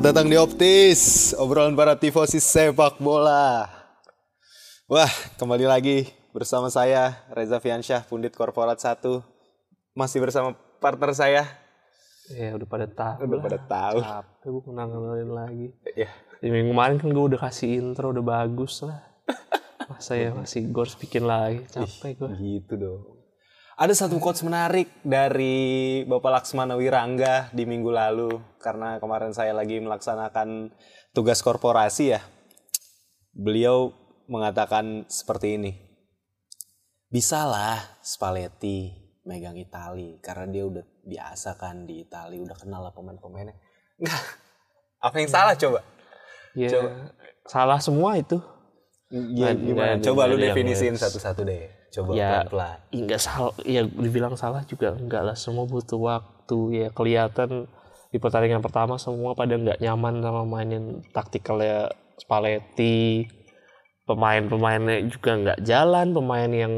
Selamat datang di Optis, obrolan para tifosi sepak bola. Wah, kembali lagi bersama saya Reza Fiansyah, Pundit Korporat 1. Masih bersama partner saya. Ya udah pada tahu. Udah lah. pada tahu. Capek gue kenang-kenalin lagi. Ya, Di minggu kemarin kan gue udah kasih intro udah bagus lah. Masa ya masih gue harus bikin lagi. Capek gue. gitu dong. Ada satu quotes menarik dari Bapak Laksmana Wirangga di minggu lalu karena kemarin saya lagi melaksanakan tugas korporasi ya. Beliau mengatakan seperti ini. Bisalah Spalletti megang Itali karena dia udah biasa kan di Itali, udah kenal lah pemain-pemainnya. Enggak. Apa yang salah coba? Ya Coba. salah semua itu. Nggak- gimana? Coba lu definisiin satu-satu deh. Coba Ya. pelan-pelan. Enggak salah. Ya dibilang salah juga enggak lah. Semua butuh waktu. Ya kelihatan di pertandingan pertama semua pada nggak nyaman sama mainin taktikalnya Spalletti. Pemain-pemainnya juga nggak jalan. Pemain yang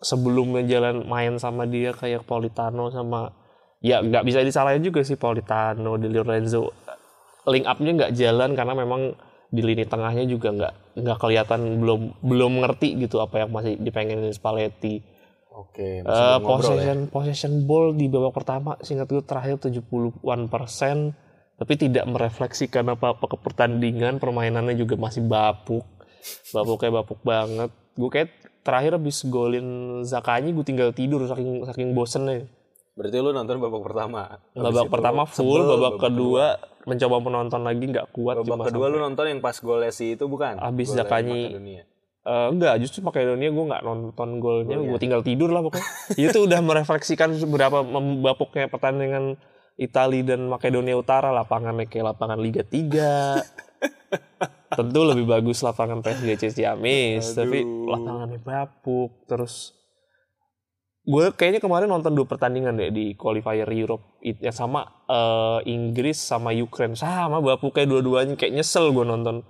sebelumnya jalan main sama dia kayak Politano sama ya nggak bisa disalahin juga sih Politano, Di Lorenzo link up-nya nggak jalan karena memang di lini tengahnya juga nggak nggak kelihatan belum belum ngerti gitu apa yang masih dipengenin Spalletti. Oke, belum ngobrol ya. possession possession ball di babak pertama singkat gue terakhir 70-an persen tapi tidak merefleksikan apa-apa ke pertandingan permainannya juga masih bapuk bapuk kayak bapuk banget gue kayak terakhir habis golin Zakanyi gue tinggal tidur saking saking bosennya Berarti lu nonton babak pertama. Babak itu pertama full sebel, babak, kedua mencoba menonton lagi nggak kuat Babak cuma kedua lu nonton yang pas golnya si itu bukan? Abis Gol Zakanyi. Makedonia. Eh, enggak, justru Makedonia gue nggak nonton golnya, gue tinggal tidur lah pokoknya. itu udah merefleksikan seberapa membapuknya pertandingan Italia dan Makedonia Utara lapangannya kayak lapangan Liga 3. Tentu lebih bagus lapangan PSG Ciamis, tapi lapangannya bapuk. Terus gue kayaknya kemarin nonton dua pertandingan deh di qualifier Europe. Ya sama eh, Inggris sama Ukraine. Sama bapuk kayak dua-duanya. Kayak nyesel gue nonton.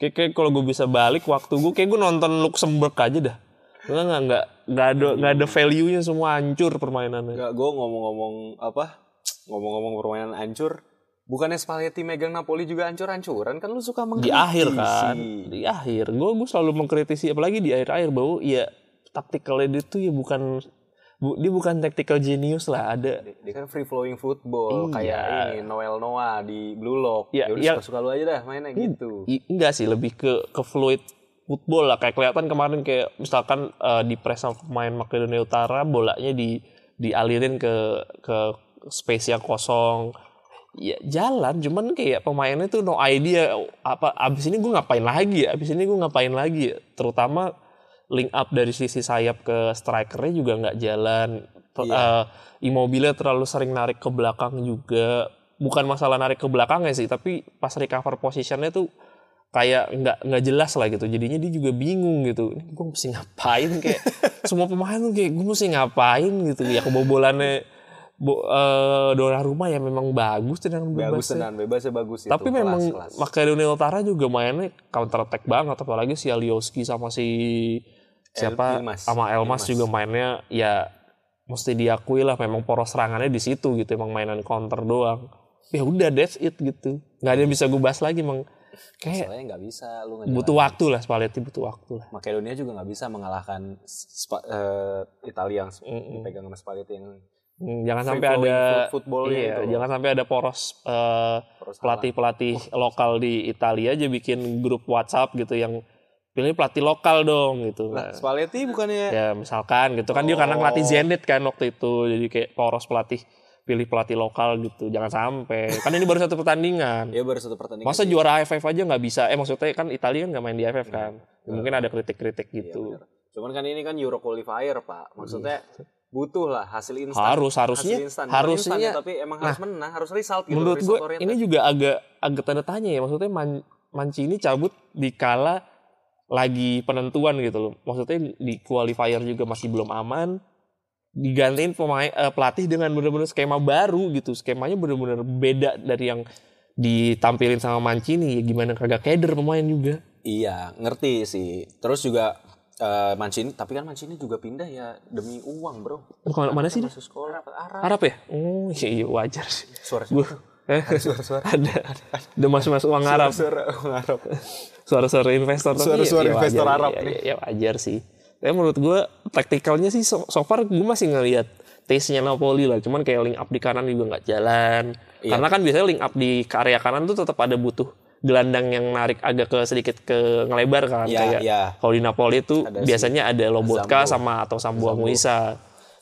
Kayak, kayak kalau gue bisa balik waktu gue kayak gue nonton Luxembourg aja dah. Nggak nggak nggak nggak ada nggak ada value nya semua hancur permainannya. Enggak, gue ngomong-ngomong apa? Ngomong-ngomong permainan hancur. Bukannya Spalletti megang Napoli juga hancur-hancuran? Kan lu suka di mengkritisi. akhir kan? Di akhir. Gue gue selalu mengkritisi. Apalagi di akhir-akhir bahwa ya taktikalnya dia tuh ya bukan bu, dia bukan tactical genius lah ada Dia kan free flowing football Iya. kayak ini Noel Noah di Blue Lock. Ya, Ya, ya. suka-suka lu aja dah mainnya gitu. I- enggak sih lebih ke ke fluid football lah kayak kelihatan kemarin kayak misalkan eh, di press sama pemain Makedonia Utara bolanya di dialirin ke ke space yang kosong ya jalan cuman kayak pemainnya tuh no idea apa abis ini gue ngapain lagi ya abis ini gue ngapain lagi ya terutama link up dari sisi sayap ke strikernya juga nggak jalan. Ter- eh, Immobile terlalu sering narik ke belakang juga. Bukan masalah narik ke belakangnya sih tapi pas recover positionnya tuh kayak nggak nggak jelas lah gitu. Jadinya dia juga bingung gitu. Ini gue mesti ngapain? Kayak semua pemain tuh kayak gue mesti ngapain? gitu. Ya kebobolannya bo, eh, Donnarumma ya memang bagus dengan Bagus bebasnya tenan, bebasnya bagus itu. tapi memang kelas, kelas. Makedonia Utara juga mainnya counter attack banget. Apalagi si Alioski sama si siapa? Elmas. sama Elmas, juga mainnya ya mesti diakui lah memang poros serangannya di situ gitu emang mainan counter doang. Ya udah that's it gitu. Nggak ada yang bisa gue bahas lagi emang kayak nggak bisa lu ngejalanin. butuh waktu lah Spalletti butuh waktu lah. Makedonia juga nggak bisa mengalahkan Spa- eh, Italia yang dipegang sama Spalletti yang Hmm, jangan sampai ada foot- footballnya iya, itu jangan sampai ada poros eh, Poros pelatih pelatih lokal di Italia aja bikin grup WhatsApp gitu yang pilih pelatih lokal dong gitu Nah, Nah, Spalletti bukannya ya misalkan gitu kan dia karena ngelatih Oh. Zenit kan waktu itu jadi kayak poros pelatih pilih pelatih lokal gitu jangan sampai kan ini baru satu pertandingan ya baru satu pertandingan. masa juara AFF aja nggak bisa eh maksudnya kan Italia kan nggak main di AFF kan mungkin ada kritik-kritik Iya, gitu bener. Cuman kan ini kan Euro qualifier, Pak. Maksudnya butuh lah hasil instan. Harus, harusnya- Hasil instan. Harusnya- instan ya, tapi emang harus menang, harus result gitu. menurut gue result oriented. ini juga agak agak tanda tanya ya maksudnya Man, Mancini cabut di kala lagi penentuan gitu loh maksudnya di qualifier juga masih belum aman digantiin pemain eh, pelatih dengan benar-benar skema baru gitu skemanya benar-benar beda dari yang ditampilin sama Mancini ya gimana kagak keder pemain juga Iya, ngerti sih. Terus juga eh, Mancini, tapi kan Mancini juga pindah ya demi uang, Bro. Bukan mana sih dia? Masuk sekolah Arab. Arab ya? Oh iya, iya wajar sih. Suara Gue Eh, Suara-suara ada. Udah masuk-masuk uang Arab. suara orang Arab. Suara-suara investor. Suara-suara ya- ya investor wajar, Arab ya, nih. ya, ya wajar sih. Tapi menurut gue taktikalnya sih so, so far gue masih ngelihat taste-nya Napoli lah. Cuman kayak link up di kanan juga nggak jalan. Iya. Karena kan biasanya link up di area kanan tuh tetap ada butuh gelandang yang narik agak ke sedikit ke ngelebar kan Iya, kayak iya. kalau di Napoli itu Ada biasanya ada Lobotka sama atau Sambu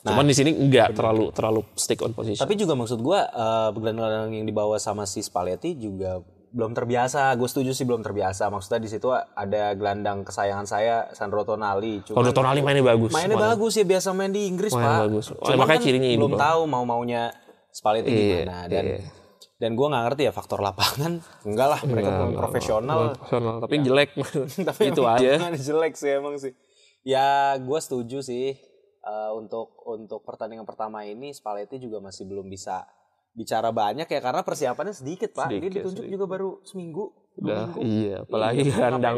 Muisa. Cuman di sini enggak terlalu terlalu stick on position. Tapi juga maksud gua eh, gelandang yang dibawa sama si Spalletti juga belum terbiasa. Gue setuju sih belum terbiasa. Maksudnya di situ ada gelandang kesayangan saya Sandro Tonali. Cuman Kalau Tonali mainnya bagus. mainnya bagus ya biasa main di Inggris Main pak. bagus. Cuman makanya kan cirinya belum tahu mau maunya Spalletti Iya, gimana dan iya. dan gue nggak ngerti ya faktor lapangan enggak lah mereka pemain profesional Profesional, tapi jelek. tapi itu aja. jelek sih emang sih ya gue setuju sih eh, untuk untuk pertandingan pertama ini Spalletti juga masih belum bisa bicara banyak ya karena persiapannya sedikit pak. Dia Sedikit, ditunjuk juga baru seminggu. Udah, iya, apalagi Iya, gelandang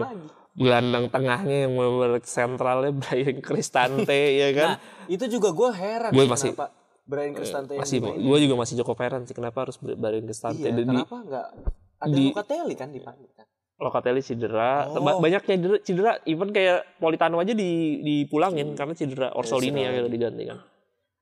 gelandang tengahnya yang benar sentralnya Brian Cristante ya kan. nah itu juga gue heran Gue sih masih- kenapa Brian Cristante yang Masih gue juga masih cukup heran sih kenapa harus Brian Cristante. Iya, kenapa nggak? Ada di- Locatelli kan dipanggil kan Locatelli cedera, Oh. Ba- banyak cedera, cedera, even kayak Politano aja di dipulangin Hmm. karena cedera Orsolini cedera. yang diganti kan.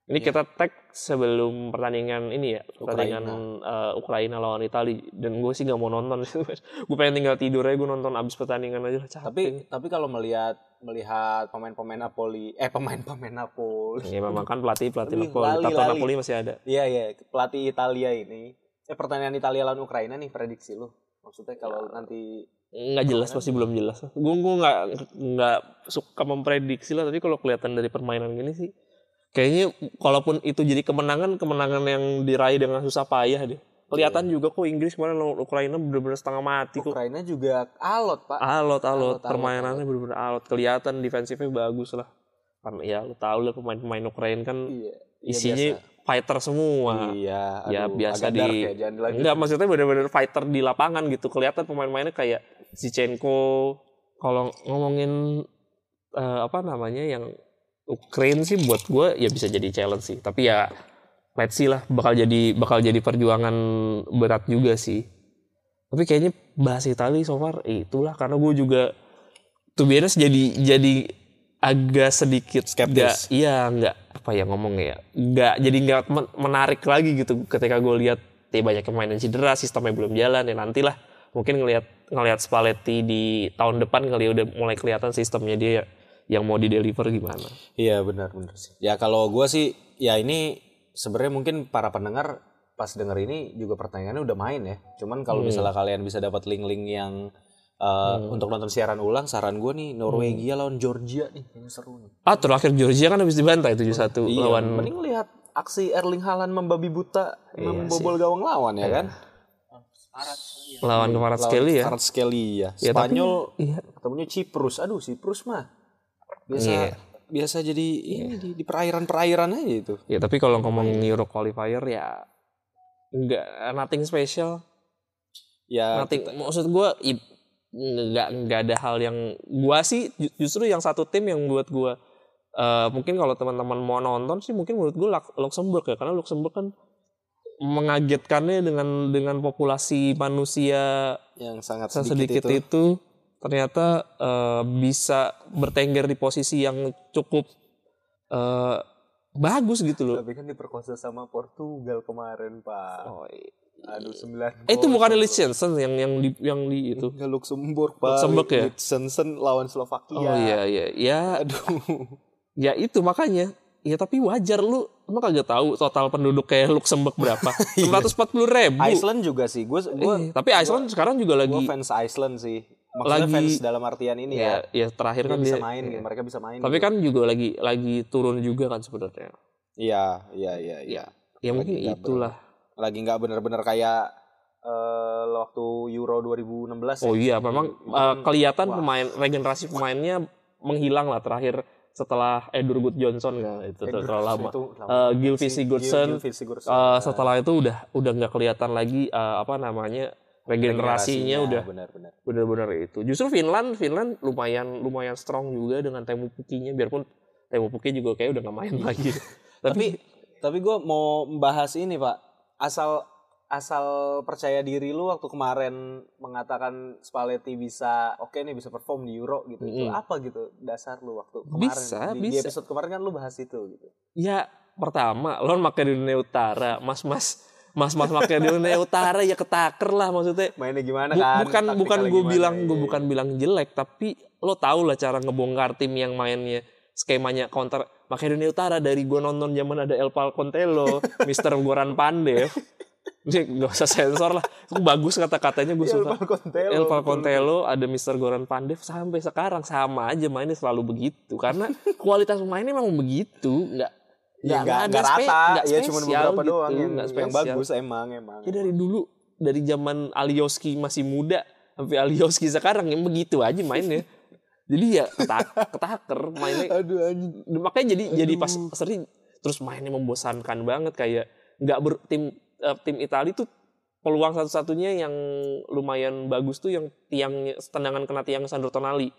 Ini Iya. kita tag sebelum pertandingan ini ya, pertandingan uh, Ukraina lawan Italia dan gue sih nggak mau nonton gue pengen tinggal tidur aja gue nonton abis pertandingan aja capek. tapi tapi kalau melihat melihat pemain-pemain Napoli eh pemain-pemain Napoli ya memang kan pelatih pelatih Napoli, lali. Napoli masih ada. Iya iya pelatih Italia ini. Eh pertandingan Italia lawan Ukraina nih prediksi lu. Maksudnya kalau nanti nggak jelas pasti belum jelas. Gue gue nggak nggak suka memprediksi lah tapi kalau kelihatan dari permainan gini sih kayaknya kalaupun itu jadi kemenangan kemenangan yang diraih dengan susah payah deh. Kelihatan juga kok Inggris kemarin Ukraina bener-bener setengah mati kok. Ukraina juga alot pak. alot alot. Alot, permainannya bener-bener alot. Kelihatan defensifnya bagus lah. Karena ya lu tahu lah pemain-pemain Ukraina kan Iya. isinya fighter semua. Iya. ya aduh, biasa agak di ya, enggak maksudnya bener-bener fighter di lapangan gitu. Kelihatan pemain-pemainnya kayak Zichenko kalau ngomongin eh, apa namanya yang Ukraine sih buat gue ya bisa jadi challenge sih. Tapi ya let's see lah bakal jadi bakal jadi perjuangan berat juga sih. Tapi kayaknya bahas Itali so far eh, itulah. Karena gue juga tuh biasa jadi jadi agak sedikit Skeptis. nggak iya nggak apa ya ngomongnya ya nggak jadi nggak men- menarik lagi gitu ketika gue lihat ya banyak pemain yang cedera sistemnya belum jalan ya nantilah mungkin ngelihat ngelihat Spalletti di tahun depan kali ya udah mulai kelihatan sistemnya dia yang mau di deliver gimana Iya benar benar sih. Ya kalau gua sih ya ini sebenarnya mungkin para pendengar pas denger ini juga pertanyaannya udah main ya. Cuman kalau misalnya kalian bisa dapat link-link yang uh, untuk nonton siaran ulang, saran gue nih Norwegia lawan Georgia nih yang seru nih. ah terakhir Georgia kan habis dibantai 7-1 Iya, lawan mending lihat aksi Erling Haaland membabi buta membobol gawang lawan ya kan? lawan kemarin sekali ya Karat sekali ya. Ya, tapi- Spanyol iya. ketemunya Ciprus. Aduh, Ciprus mah biasa Iya. biasa jadi ini di, di perairan-perairan aja itu. Ya tapi kalau ngomong Euro qualifier ya enggak nothing special. Ya nothing maksud gua i- nggak nggak ada hal yang gua sih ju- justru yang satu tim yang buat gua eh, mungkin kalau teman-teman mau nonton sih mungkin menurut gua Luxembourg ya karena Luxembourg kan mengagetkannya dengan dengan populasi manusia yang sangat sedikit sedikit, itu. itu, ternyata eh, bisa bertengger di posisi yang cukup eh, bagus gitu loh. Tapi kan diperkosa sama Portugal kemarin, Pak. Oh, iya. Aduh, sembilan. Eh, itu bukannya Liechtenstein yang yang di yang di itu. Enggak Luxembourg, Pak. Luxembourg ya? Liechtenstein lawan Slovakia. Oh iya iya. Ya Aduh. ya itu makanya. Ya tapi wajar lu emang kagak tahu total penduduk kayak Luxembourg berapa? 640 ribu. Iceland juga sih. Gue Eh, gue tapi Iceland sekarang juga lagi gue fans Iceland sih. Maksudnya Lagi- fans dalam artian ini ya. ya ya terakhir kan bisa dia main, mereka bisa main. tapi gitu. kan juga lagi lagi turun juga kan sebenarnya. Iya, iya, iya, iya. Ya mungkin nggak itulah. Lagi nggak bener-bener kayak eh waktu Euro 2016 Oh ya. iya, memang uh, kelihatan pemain regenerasi pemainnya menghilang lah terakhir setelah Edward Johnson kan itu terlalu lama. itu lama. Uh, Gylfi Sigurdsson uh, setelah itu udah udah nggak kelihatan lagi uh, apa namanya regenerasinya udah benar-benar. benar-benar itu. Justru Finland Finland lumayan lumayan strong juga dengan Temu Pukinya biarpun Temu Puki juga kayak udah nggak main lagi. Tapi tapi gue mau membahas ini pak. Asal asal percaya diri lu waktu kemarin mengatakan Spalletti bisa oke nih bisa perform di Euro gitu. Itu Mm-mm. apa gitu dasar lu waktu kemarin? Bisa, di, di bisa. episode kemarin kan lu bahas itu gitu. Ya pertama lawan Makedonia Utara, mas-mas mas-mas Makedonia Utara ya ketaker lah maksudnya. Mainnya gimana kan? bukan bukan gue bilang gue iya. bukan bilang jelek tapi lo tau lah cara ngebongkar tim yang mainnya skemanya counter Makedonia Utara dari gue nonton zaman ada El Palcontelo, Mister Goran Pandev. Ini gak usah sensor lah. Itu bagus kata-katanya gue El suka. Palcontelo, El. Palcontelo, ada Mister Goran Pandev sampai sekarang sama aja mainnya selalu begitu karena kualitas pemainnya memang begitu, nggak Ya, nggak nggak ada nggak spe- rata, nggak ya cuma spesial beberapa gitu, doang yang, yang spesial. bagus emang emang. Ya dari dulu dari zaman Alioski masih muda sampai Alioski sekarang yang begitu aja mainnya. jadi ya ketak ketaker mainnya. Aduh anjing. Makanya jadi jadi pas sering terus mainnya membosankan banget kayak nggak ber tim eh, tim Italia tuh peluang satu-satunya yang lumayan bagus tuh yang tiangnya tendangan kena tiang Sandro Tonali.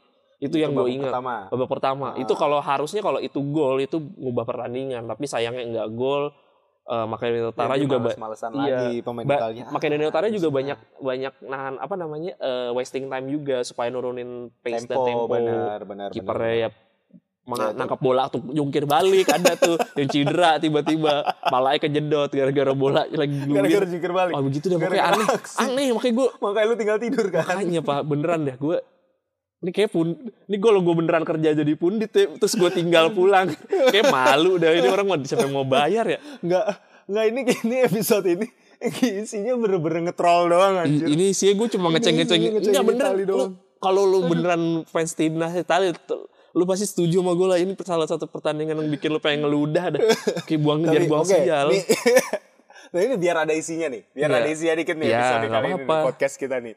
Itu, yang gue babak ingat. Pertama. Babak pertama. Ah. Itu kalau harusnya kalau itu gol itu ngubah pertandingan, tapi sayangnya nggak gol. Eh, Makedonia Utara Ya, juga ba- males-malesan iya. lagi pemain Ba- Italia. Makedonia Utara juga bisa. banyak banyak nahan apa namanya eh, wasting time juga supaya nurunin pace dan tempo, tempo. benar benar. Kipernya ya meng- Ya, itu. nangkap bola tuh jungkir balik ada tuh yang cedera tiba-tiba palanya kejedot gara-gara bola lagi Gara-gara jungkir balik. Oh begitu pokoknya Gara-gara aneh. Aneh makanya gue Makanya lu tinggal tidur kan. makanya pak beneran deh gue ini kayak pun ini gue gue beneran kerja jadi pundit ya terus gue tinggal pulang kayak malu dah ini orang mau siapa yang mau bayar ya Enggak enggak ini ini episode ini isinya bener-bener ngetrol doang anjir. ini sih gue cuma Ini ngeceng-ngeceng enggak bener kalau lu beneran fans timnas Italia tuh, lu pasti setuju sama gue lah ini salah satu pertandingan yang bikin lu pengen ngeludah dah kayak buang biar buang oke, sial nah ini biar ada isinya nih, biar Iya. ada isinya dikit nih Iya, episode nggak kali ini apa-apa. nih, podcast kita nih.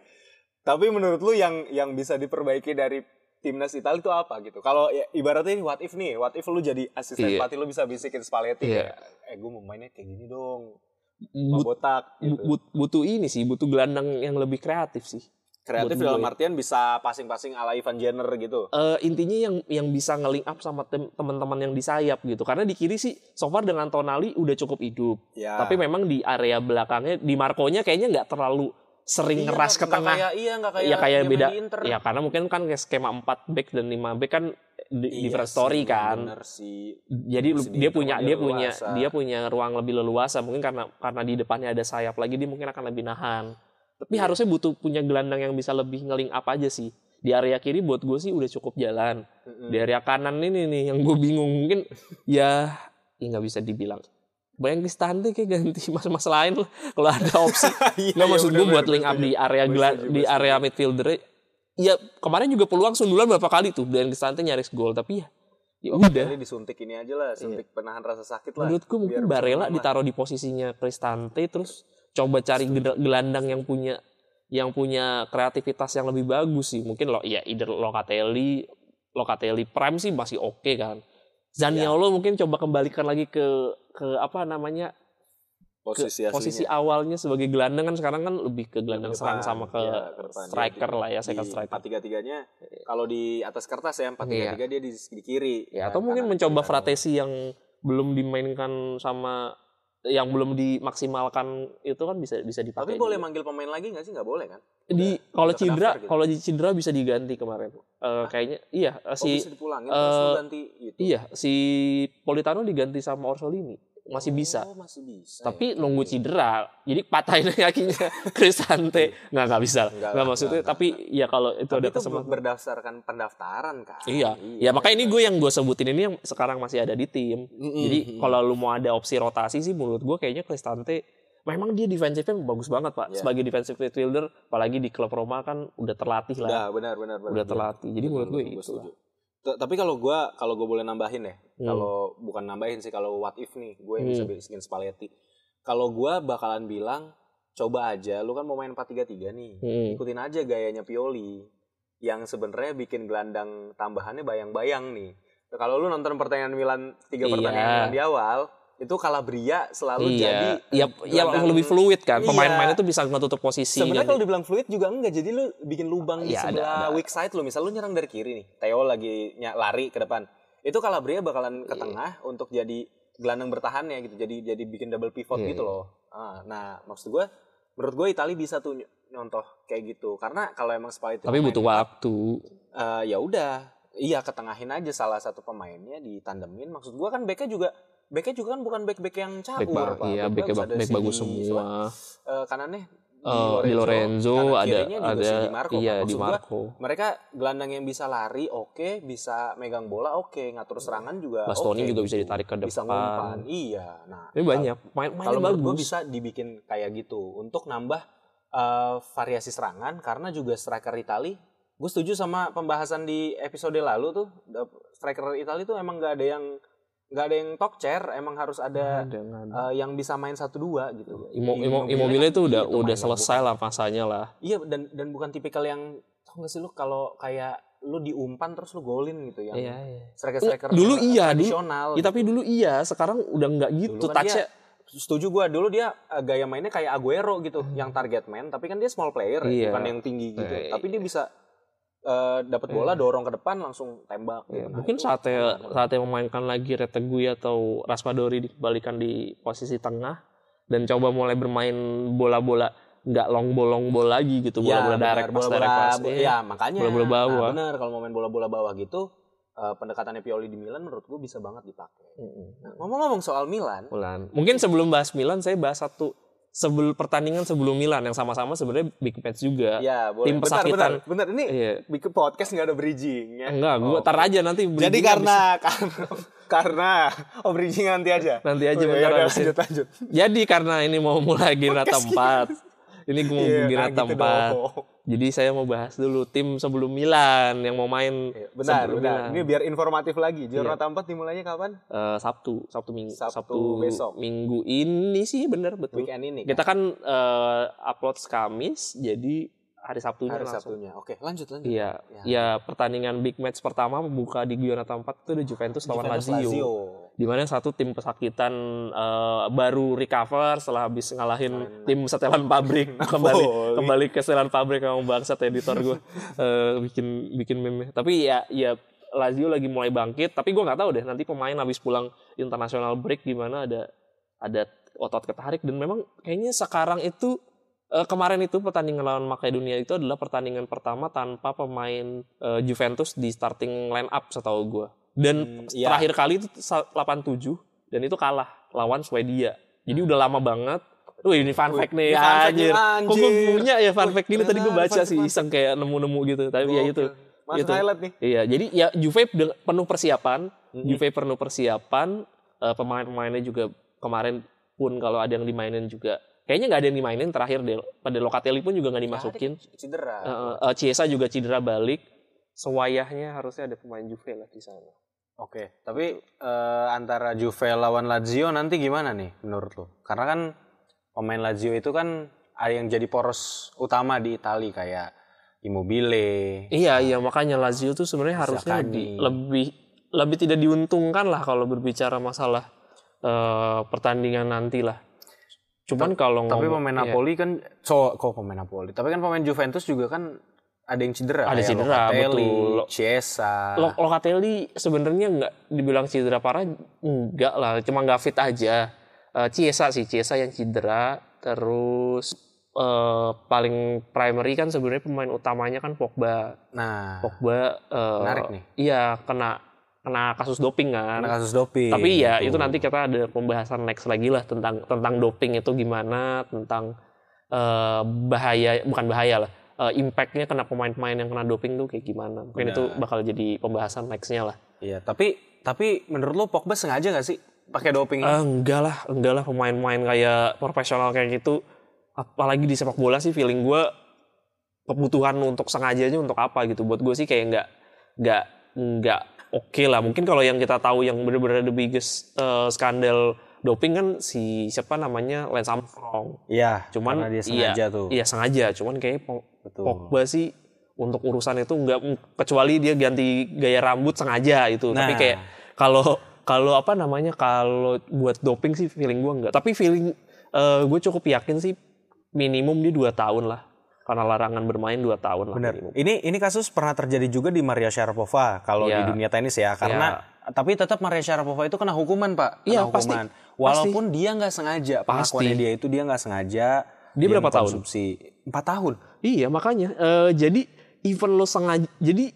Tapi menurut lu yang yang bisa diperbaiki dari timnas Italia itu apa gitu? Kalau ya, ibaratnya ini what if nih, what if lu jadi asisten Iya. pelatih lu bisa bisikin Spalletti Iya. kayak, eh gue mau mainnya kayak gini dong, But- botak gitu. bu- but- butuh ini sih butuh gelandang yang lebih kreatif sih Kreatif buat dalam gue. artian bisa passing-passing ala Ivan Jenner gitu. Eh, intinya yang yang bisa nge-link up sama teman-teman yang di sayap gitu karena di kiri sih so far dengan Tonali udah cukup hidup Ya. tapi memang di area belakangnya di Marconya kayaknya nggak terlalu sering Iya, ngeras ke tengah. Kayak, iya nggak kayak ya kayak beda. Ya karena mungkin kan kayak skema 4 back dan 5 back kan di, Iya different sih, story kan. Bener sih. jadi dia punya dia punya leluasa. dia punya ruang lebih leluasa. Mungkin karena karena di depannya ada sayap lagi dia mungkin akan lebih nahan. Tapi Iya. harusnya butuh punya gelandang yang bisa lebih ngeling up aja sih. Di area kiri buat gue sih udah cukup jalan. Mm-mm. di area kanan ini nih yang gue bingung. Mungkin ya ya nggak bisa dibilang Bayang Cristante kayak ganti mas-mas lain lah. Kalau ada opsi. Iya, iya, maksud gue buat link up di area di area midfielder ya kemarin juga peluang sundulan berapa kali tuh? Dan Cristante nyaris gol. Tapi ya ya udah. Kali disuntik ini aja lah, suntik penahan rasa sakit lah. menurut gue mungkin Barella lah. ditaruh di posisinya Cristante terus coba cari gel- gelandang yang punya yang punya kreativitas yang lebih bagus sih. Mungkin lo ya either Locatelli Locatelli Prime sih masih oke kan Zaniolo mungkin coba kembalikan lagi ke ke apa namanya? Ke posisi posisi aslinya. awalnya sebagai gelandang kan sekarang kan lebih ke gelandang Ke serang depan, sama ke iya, ke depan. Striker di- lah ya second striker. empat tiga tiganya kalau di atas kertas ya empat tiga tiga dia di, di kiri. Ya, atau mungkin mencoba Fratesi yang belum dimainkan sama yang belum dimaksimalkan itu kan bisa bisa dipakai. tapi boleh juga. manggil pemain lagi nggak sih nggak boleh kan di kalau cedera gitu. kalau di cedera bisa diganti kemarin. Eh, kayaknya iya eh, oh, si bisa dipulangin eh, ganti gitu iya si Politano diganti sama Orsolini masih bisa. oh masih bisa Tapi ya. nunggu cedera, jadi patahin kakinya Cristante nggak nggak bisa, Nggak nggak lah, maksudnya. nggak, tapi ya kalau itu tapi ada itu kesempatan. berdasarkan pendaftaran kan Iya. ya makanya ini gue yang gue sebutin ini yang sekarang masih ada di tim. Mm-mm. Jadi kalau lu mau ada opsi rotasi sih menurut gue kayaknya Cristante memang dia defensifnya bagus banget pak. Iya. Sebagai defensive midfielder, apalagi di klub Roma kan udah terlatih lah, udah benar benar benar udah terlatih. Jadi menurut gue itu. setuju. Tapi kalau gua kalau gue boleh nambahin ya, Hmm. kalau bukan nambahin sih kalau what if nih, gue yang bisa Hmm. bisikin Spalletti. Kalau gua bakalan bilang coba aja, lu kan mau main 4-3-3 nih, Hmm. ikutin aja gayanya Pioli yang sebenarnya bikin gelandang tambahannya bayang-bayang nih. Kalau lu nonton pertandingan Milan tiga Iya. pertandingan Milan di awal, itu Calabria selalu jadi Iya, ya, ya gelandang- lebih fluid kan. Iya. Pemain-pemainnya tuh bisa ngetutup posisi. Sebenarnya kalau dibilang fluid juga enggak. Jadi lu bikin lubang di Iya, ada- sebelah ada. weak side lu. Misal lu nyerang dari kiri nih. Theo lagi lari ke depan. Itu Calabria bakalan ke Iya. tengah untuk jadi gelandang bertahannya gitu. Jadi jadi bikin double pivot Iya, gitu iya. loh. Ah, nah, maksud gua menurut gue Italia bisa tuh ny- nyontoh kayak gitu karena kalau emang Spalletti Tapi butuh waktu. eh, ya udah iya ketengahin aja salah satu pemainnya ditandemin maksud gua kan backnya juga backnya juga kan bukan back back yang caur Back, ba- Pak. iya, Back back, bagus, back, ada si bagus Di- semua. eh, kanannya Eh, di Lorenzo, ada kirinya juga si ada Di Marco, iya Pak. di Maksud gua, Marco. mereka gelandang yang bisa lari oke bisa megang bola oke ngatur serangan juga Bastoni oke, juga bisa ditarik ke bisa depan. ngumpan iya nah Ini banyak main kalau menurut gue bagus. bisa dibikin kayak gitu untuk nambah eh, variasi serangan karena juga striker Itali gue setuju sama pembahasan di episode lalu tuh striker Itali tuh emang nggak ada yang nggak ada yang talk chair emang harus ada Ada, eh, yang bisa main satu dua gitu Imo, Imo, Immobile Immobile kan itu udah gitu udah selesai lah masanya lah. iya dan dan bukan tipikal yang tau gak sih lu kalau kayak lu diumpan terus lu golin gitu yang Iya, iya. striker striker Dulu iya, dulu- tradisional Ya, tapi dulu iya, sekarang udah nggak gitu. Dulu kan Touch-nya setuju gua dulu dia eh, gaya mainnya kayak Aguero gitu yang target man tapi kan dia small player ya, Hmm. Iya. bukan yang tinggi gitu Eh, tapi dia bisa eh, dapat bola dorong ke depan langsung tembak Ya, gitu. Nah, mungkin saatnya keren. saatnya memainkan lagi Retegui atau Raspadori dikembalikan di posisi tengah dan coba mulai bermain bola-bola nggak long bolong ball lagi gitu Ya, bola-bola benar, direct pass bola-bola direct pass Iya. ya makanya Bola-bola bawah. nah, benar kalau mau main bola-bola bawah gitu eh, pendekatannya Pioli di Milan menurut gua bisa banget dipakai Mm-mm. Nah, ngomong-ngomong soal Milan Milan. Mungkin sebelum bahas Milan saya bahas satu sebelum pertandingan sebelum Milan yang sama-sama sebenarnya big match juga. ya boleh Tim bentar, bentar, pesakitan. bentar ini Iya. bikin podcast nggak ada bridging ya Enggak, gua Oh, tar aja nanti Jadi karena karena karena oh bridging nanti aja. Nanti aja, Oh, bentar ya habisin. lanjut Jadi karena ini mau mulai Ginata 4. Ini gue mau Iya, Ginata nah gitu 4. dong. Jadi saya mau bahas dulu tim sebelum Milan yang mau main Iya, Benar, benar. Milan. Ini biar informatif lagi. Giornata 4 dimulainya kapan? Eh, Sabtu, Sabtu minggu, Sabtu besok. minggu ini sih bener betul. Weekend ini. Kita kan eh, upload Kamis, jadi hari Sabtunya hari langsung. Sabtunya. Oke, lanjut lanjut. Iya, Ya. ya. pertandingan big match pertama membuka di Giornata 4 itu ada Juventus lawan Juventus Lazio. Di mana satu tim pesakitan eh, baru recover setelah habis ngalahin tim setelan pabrik kembali kembali ke setelan pabrik yang bangsat editor gue Eh, bikin bikin meme. Tapi ya ya Lazio lagi mulai bangkit, tapi gue nggak tahu deh nanti pemain habis pulang international break gimana ada ada otot ketarik dan memang kayaknya sekarang itu eh, kemarin itu pertandingan lawan Makedonia itu adalah pertandingan pertama tanpa pemain eh, Juventus di starting line up setahu gue. Dan Hmm, iya. terakhir kali itu sa- 87 dan itu kalah lawan Swedia. Jadi udah lama banget. Wih ini fun fact nih fact nih, anjir. Kok gue anjir. punya ya fun fact gini tadi gue baca sih iseng kayak nemu-nemu gitu. Tapi ya itu. Masuk Itu. highlight nih. Iya, jadi ya Juve penuh persiapan, Mm-mm. Juve penuh persiapan, eh, pemain-pemainnya juga kemarin pun kalau ada yang dimainin juga kayaknya nggak ada yang dimainin terakhir deh. Pada Locatelli pun juga nggak dimasukin. Cedera. Eh, eh, eh, Chiesa juga cedera balik. Sewayahnya harusnya ada pemain Juve lah di sana. Oke, tapi eh, antara Juve lawan Lazio nanti gimana nih menurut lo? Karena kan pemain Lazio itu kan ada yang jadi poros utama di Italia kayak Immobile. Iya, iya makanya Lazio tuh sebenarnya harusnya lebih, lebih lebih tidak diuntungkan lah kalau berbicara masalah eh, pertandingan nanti lah. Cuman kalau Tapi pemain iya. Napoli kan, so, kok pemain Napoli? Tapi kan pemain Juventus juga kan ada yang cedera. Ada kayak cedera, Locatelli, betul. Chiesa. Lo- Locatelli sebenarnya nggak dibilang cedera parah enggak lah cuma nggak fit aja Eh, Chiesa sih Chiesa yang cedera terus eh, paling primary kan sebenarnya pemain utamanya kan Pogba Nah, Pogba eh, menarik nih. iya kena kena kasus doping kan Karena kasus doping. tapi ya Tuh. itu nanti kita ada pembahasan next lagi lah tentang tentang doping itu gimana tentang eh, bahaya bukan bahaya lah eh, impactnya kena pemain-pemain yang kena doping tuh kayak gimana mungkin itu Benar. bakal jadi pembahasan nextnya lah Iya, tapi tapi menurut lo Pogba sengaja gak sih pakai doping? Eh, enggak lah enggak lah pemain-pemain kayak profesional kayak gitu apalagi di sepak bola sih feeling gue kebutuhan untuk sengajanya untuk apa gitu buat gue sih kayak enggak enggak enggak oke lah mungkin kalau yang kita tahu yang benar-benar the biggest eh, skandal doping kan si siapa namanya Lance Armstrong Iya, cuman karena dia sengaja iya, tuh. iya sengaja cuman kayak Po- Betul. Pogba sih untuk urusan itu enggak kecuali dia ganti gaya rambut sengaja itu tapi Nah. kayak kalau kalau apa namanya kalau buat doping sih feeling gue enggak tapi feeling gue cukup yakin sih minimum dia dua tahun lah karena larangan bermain dua tahun lah Benar. minimum. Ini ini kasus pernah terjadi juga di Maria Sharapova kalau Iya. di dunia tenis ya, karena tapi tetap Maria Sharapova itu kena hukuman pak, kena Iya, pasti. hukuman. Walaupun dia nggak sengaja, pengakuannya Pasti. dia itu dia nggak sengaja Dia berapa tahun? konsumsi empat tahun. Iya makanya. Eh, jadi even lu sengaja, jadi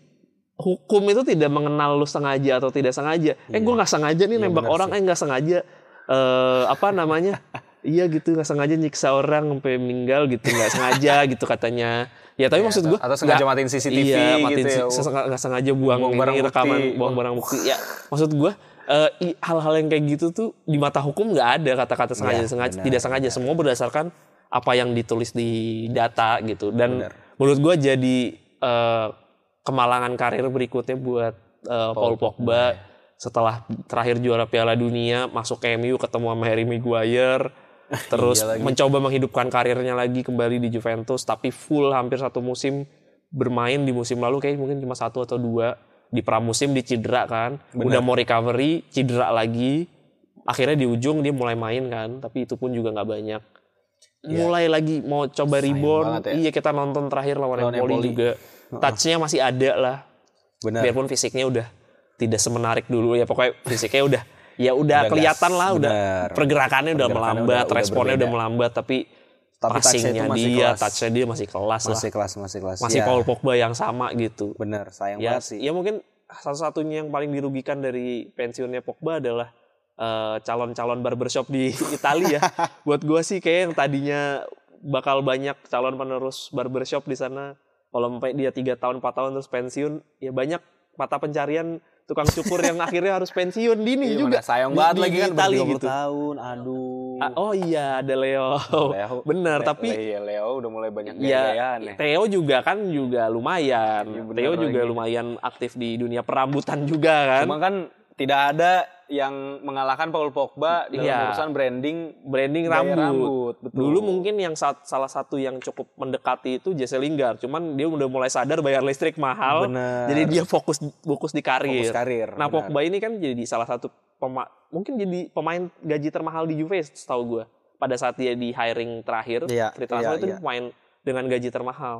hukum itu tidak mengenal lu sengaja atau tidak sengaja. Eh gue nggak sengaja nih nembak bener orang, eh nggak sengaja. eh apa namanya? iya gitu nggak sengaja nyiksa orang sampai meninggal gitu nggak sengaja gitu katanya. Ya tapi maksud gue atau sengaja matiin CCTV iya, matiin gitu ya. nggak sengaja buang, Buang ini, barang bukti. rekaman buang barang bukti. Ya maksud gue i- hal-hal yang kayak gitu tuh di mata hukum nggak ada kata-kata sengaja Iya, sengaja benar, tidak sengaja semua berdasarkan apa yang ditulis di data gitu dan menurut gue jadi eh, kemalangan karir berikutnya buat eh, Paul Pogba setelah terakhir juara Piala Dunia masuk ke MU ketemu sama Harry Maguire terus mencoba menghidupkan karirnya lagi kembali di Juventus tapi full hampir satu musim bermain di musim lalu kayak mungkin cuma satu atau dua di pramusim di cedera kan. Udah mau recovery cedera lagi. Akhirnya di ujung dia mulai main kan tapi itu pun juga nggak banyak. Mulai lagi mau coba reborn banget ya. iya kita nonton terakhir lawan, Lawan Empoli Empoli. juga. Touchnya masih ada lah. Benar. biarpun fisiknya udah tidak semenarik dulu ya pokoknya fisiknya udah ya udah, Udah kelihatan gas, lah udah benar. pergerakannya udah melambat udah- udah responnya udah berbeda. melambat tapi, Tapi touch-nya passingnya dia kelas. touchnya dia masih kelas lah Masih kelas, masih kelas. masih Ya, Paul Pogba yang sama gitu Bener, sayang ya banget sih. ya mungkin satu-satunya yang paling dirugikan dari pensiunnya Pogba adalah eh, calon-calon barbershop di Italia ya buat gua sih kayak yang tadinya bakal banyak calon penerus barbershop di sana kalau sampai dia tiga tahun 4 tahun terus pensiun ya banyak mata pencarian tukang cukur yang akhirnya harus pensiun dini Iya, juga mana sayang banget di lagi kan Itali baru 30 gitu. tahun. Aduh. Ah, oh iya ada Leo, Leo. bener Le- tapi Le- iya, Leo udah mulai banyak Ya, gaya-gayaan ya. Theo juga kan juga lumayan. Iya, bener Theo juga lagi. lumayan aktif di dunia perambutan juga kan. Cuma kan tidak ada yang mengalahkan Paul Pogba dalam Iya. urusan branding branding rambut. rambut, betul. Dulu mungkin yang sa- salah satu yang cukup mendekati itu Jesse Lingard. Cuman dia udah mulai sadar bayar listrik mahal. Bener. Jadi dia fokus fokus di karir. fokus karir. Nah, benar. Pogba ini kan jadi salah satu pema mungkin jadi pemain gaji termahal di Juve setahu gue. Pada saat dia di hiring terakhir, Iya, free transfer iya, itu iya. pemain dengan gaji termahal.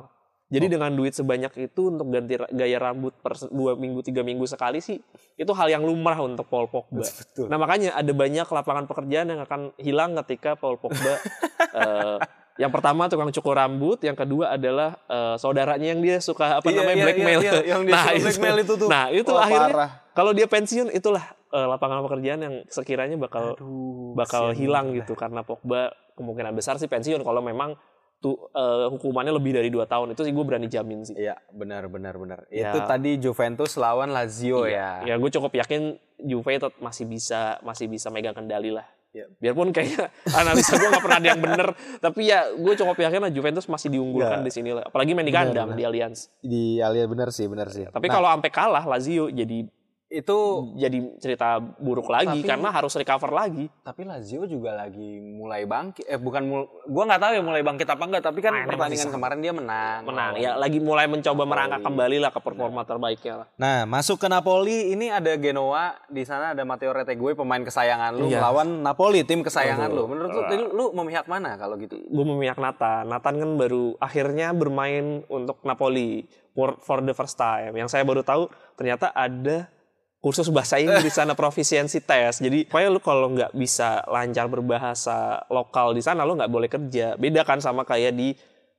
Jadi dengan duit sebanyak itu untuk ganti gaya rambut per dua minggu tiga minggu sekali sih itu hal yang lumrah untuk Paul Pogba. Betul. Nah makanya ada banyak lapangan pekerjaan yang akan hilang ketika Paul Pogba eh, yang pertama tukang cukur rambut, yang kedua adalah eh, saudaranya yang dia suka apa Iya, namanya iya, blackmail. iya, iya, yang dia suka blackmail itu tuh. Nah itu Wah, akhirnya parah. kalau dia pensiun itulah eh, lapangan pekerjaan yang sekiranya bakal Aduh, bakal hilang banget. gitu karena Pogba kemungkinan besar sih pensiun kalau memang tuh eh, hukumannya lebih dari dua tahun itu sih gue berani jamin sih. Iya, benar benar benar. Ya. Itu tadi Juventus lawan Lazio ya. Ya gue cukup yakin Juve masih bisa masih bisa megang kendali lah. Iya. Biarpun kayaknya analisa gue nggak pernah ada yang bener, tapi ya gue cukup yakin lah Juventus masih diunggulkan Ya. di sini lah. Apalagi main di kandang di Allianz. Di Alia benar sih, benar sih. Tapi Nah, kalau sampai kalah Lazio jadi itu jadi cerita buruk lagi Tapi- karena harus recover lagi. tapi Lazio juga lagi mulai bangkit. Eh bukan mul gua nggak tahu ya mulai bangkit apa enggak, tapi kan Mainnya pertandingan kemarin dia menang. Menang ya lagi mulai mencoba merangkak Napoli. kembali lah ke performa terbaiknya lah. Nah, masuk ke Napoli ini ada Genoa, di sana ada Matteo Retegui pemain kesayangan lu Iya. melawan Napoli tim kesayangan Aduh. lu. Menurut lu, lu memihak mana kalau gitu? gue memihak Nathan. Nathan kan baru akhirnya bermain untuk Napoli for, for the first time. Yang saya baru tahu ternyata ada kursus bahasa Inggris di sana proficiency test. Jadi pokoknya lu kalau nggak bisa lancar berbahasa lokal di sana lu nggak boleh kerja. Beda kan sama kayak di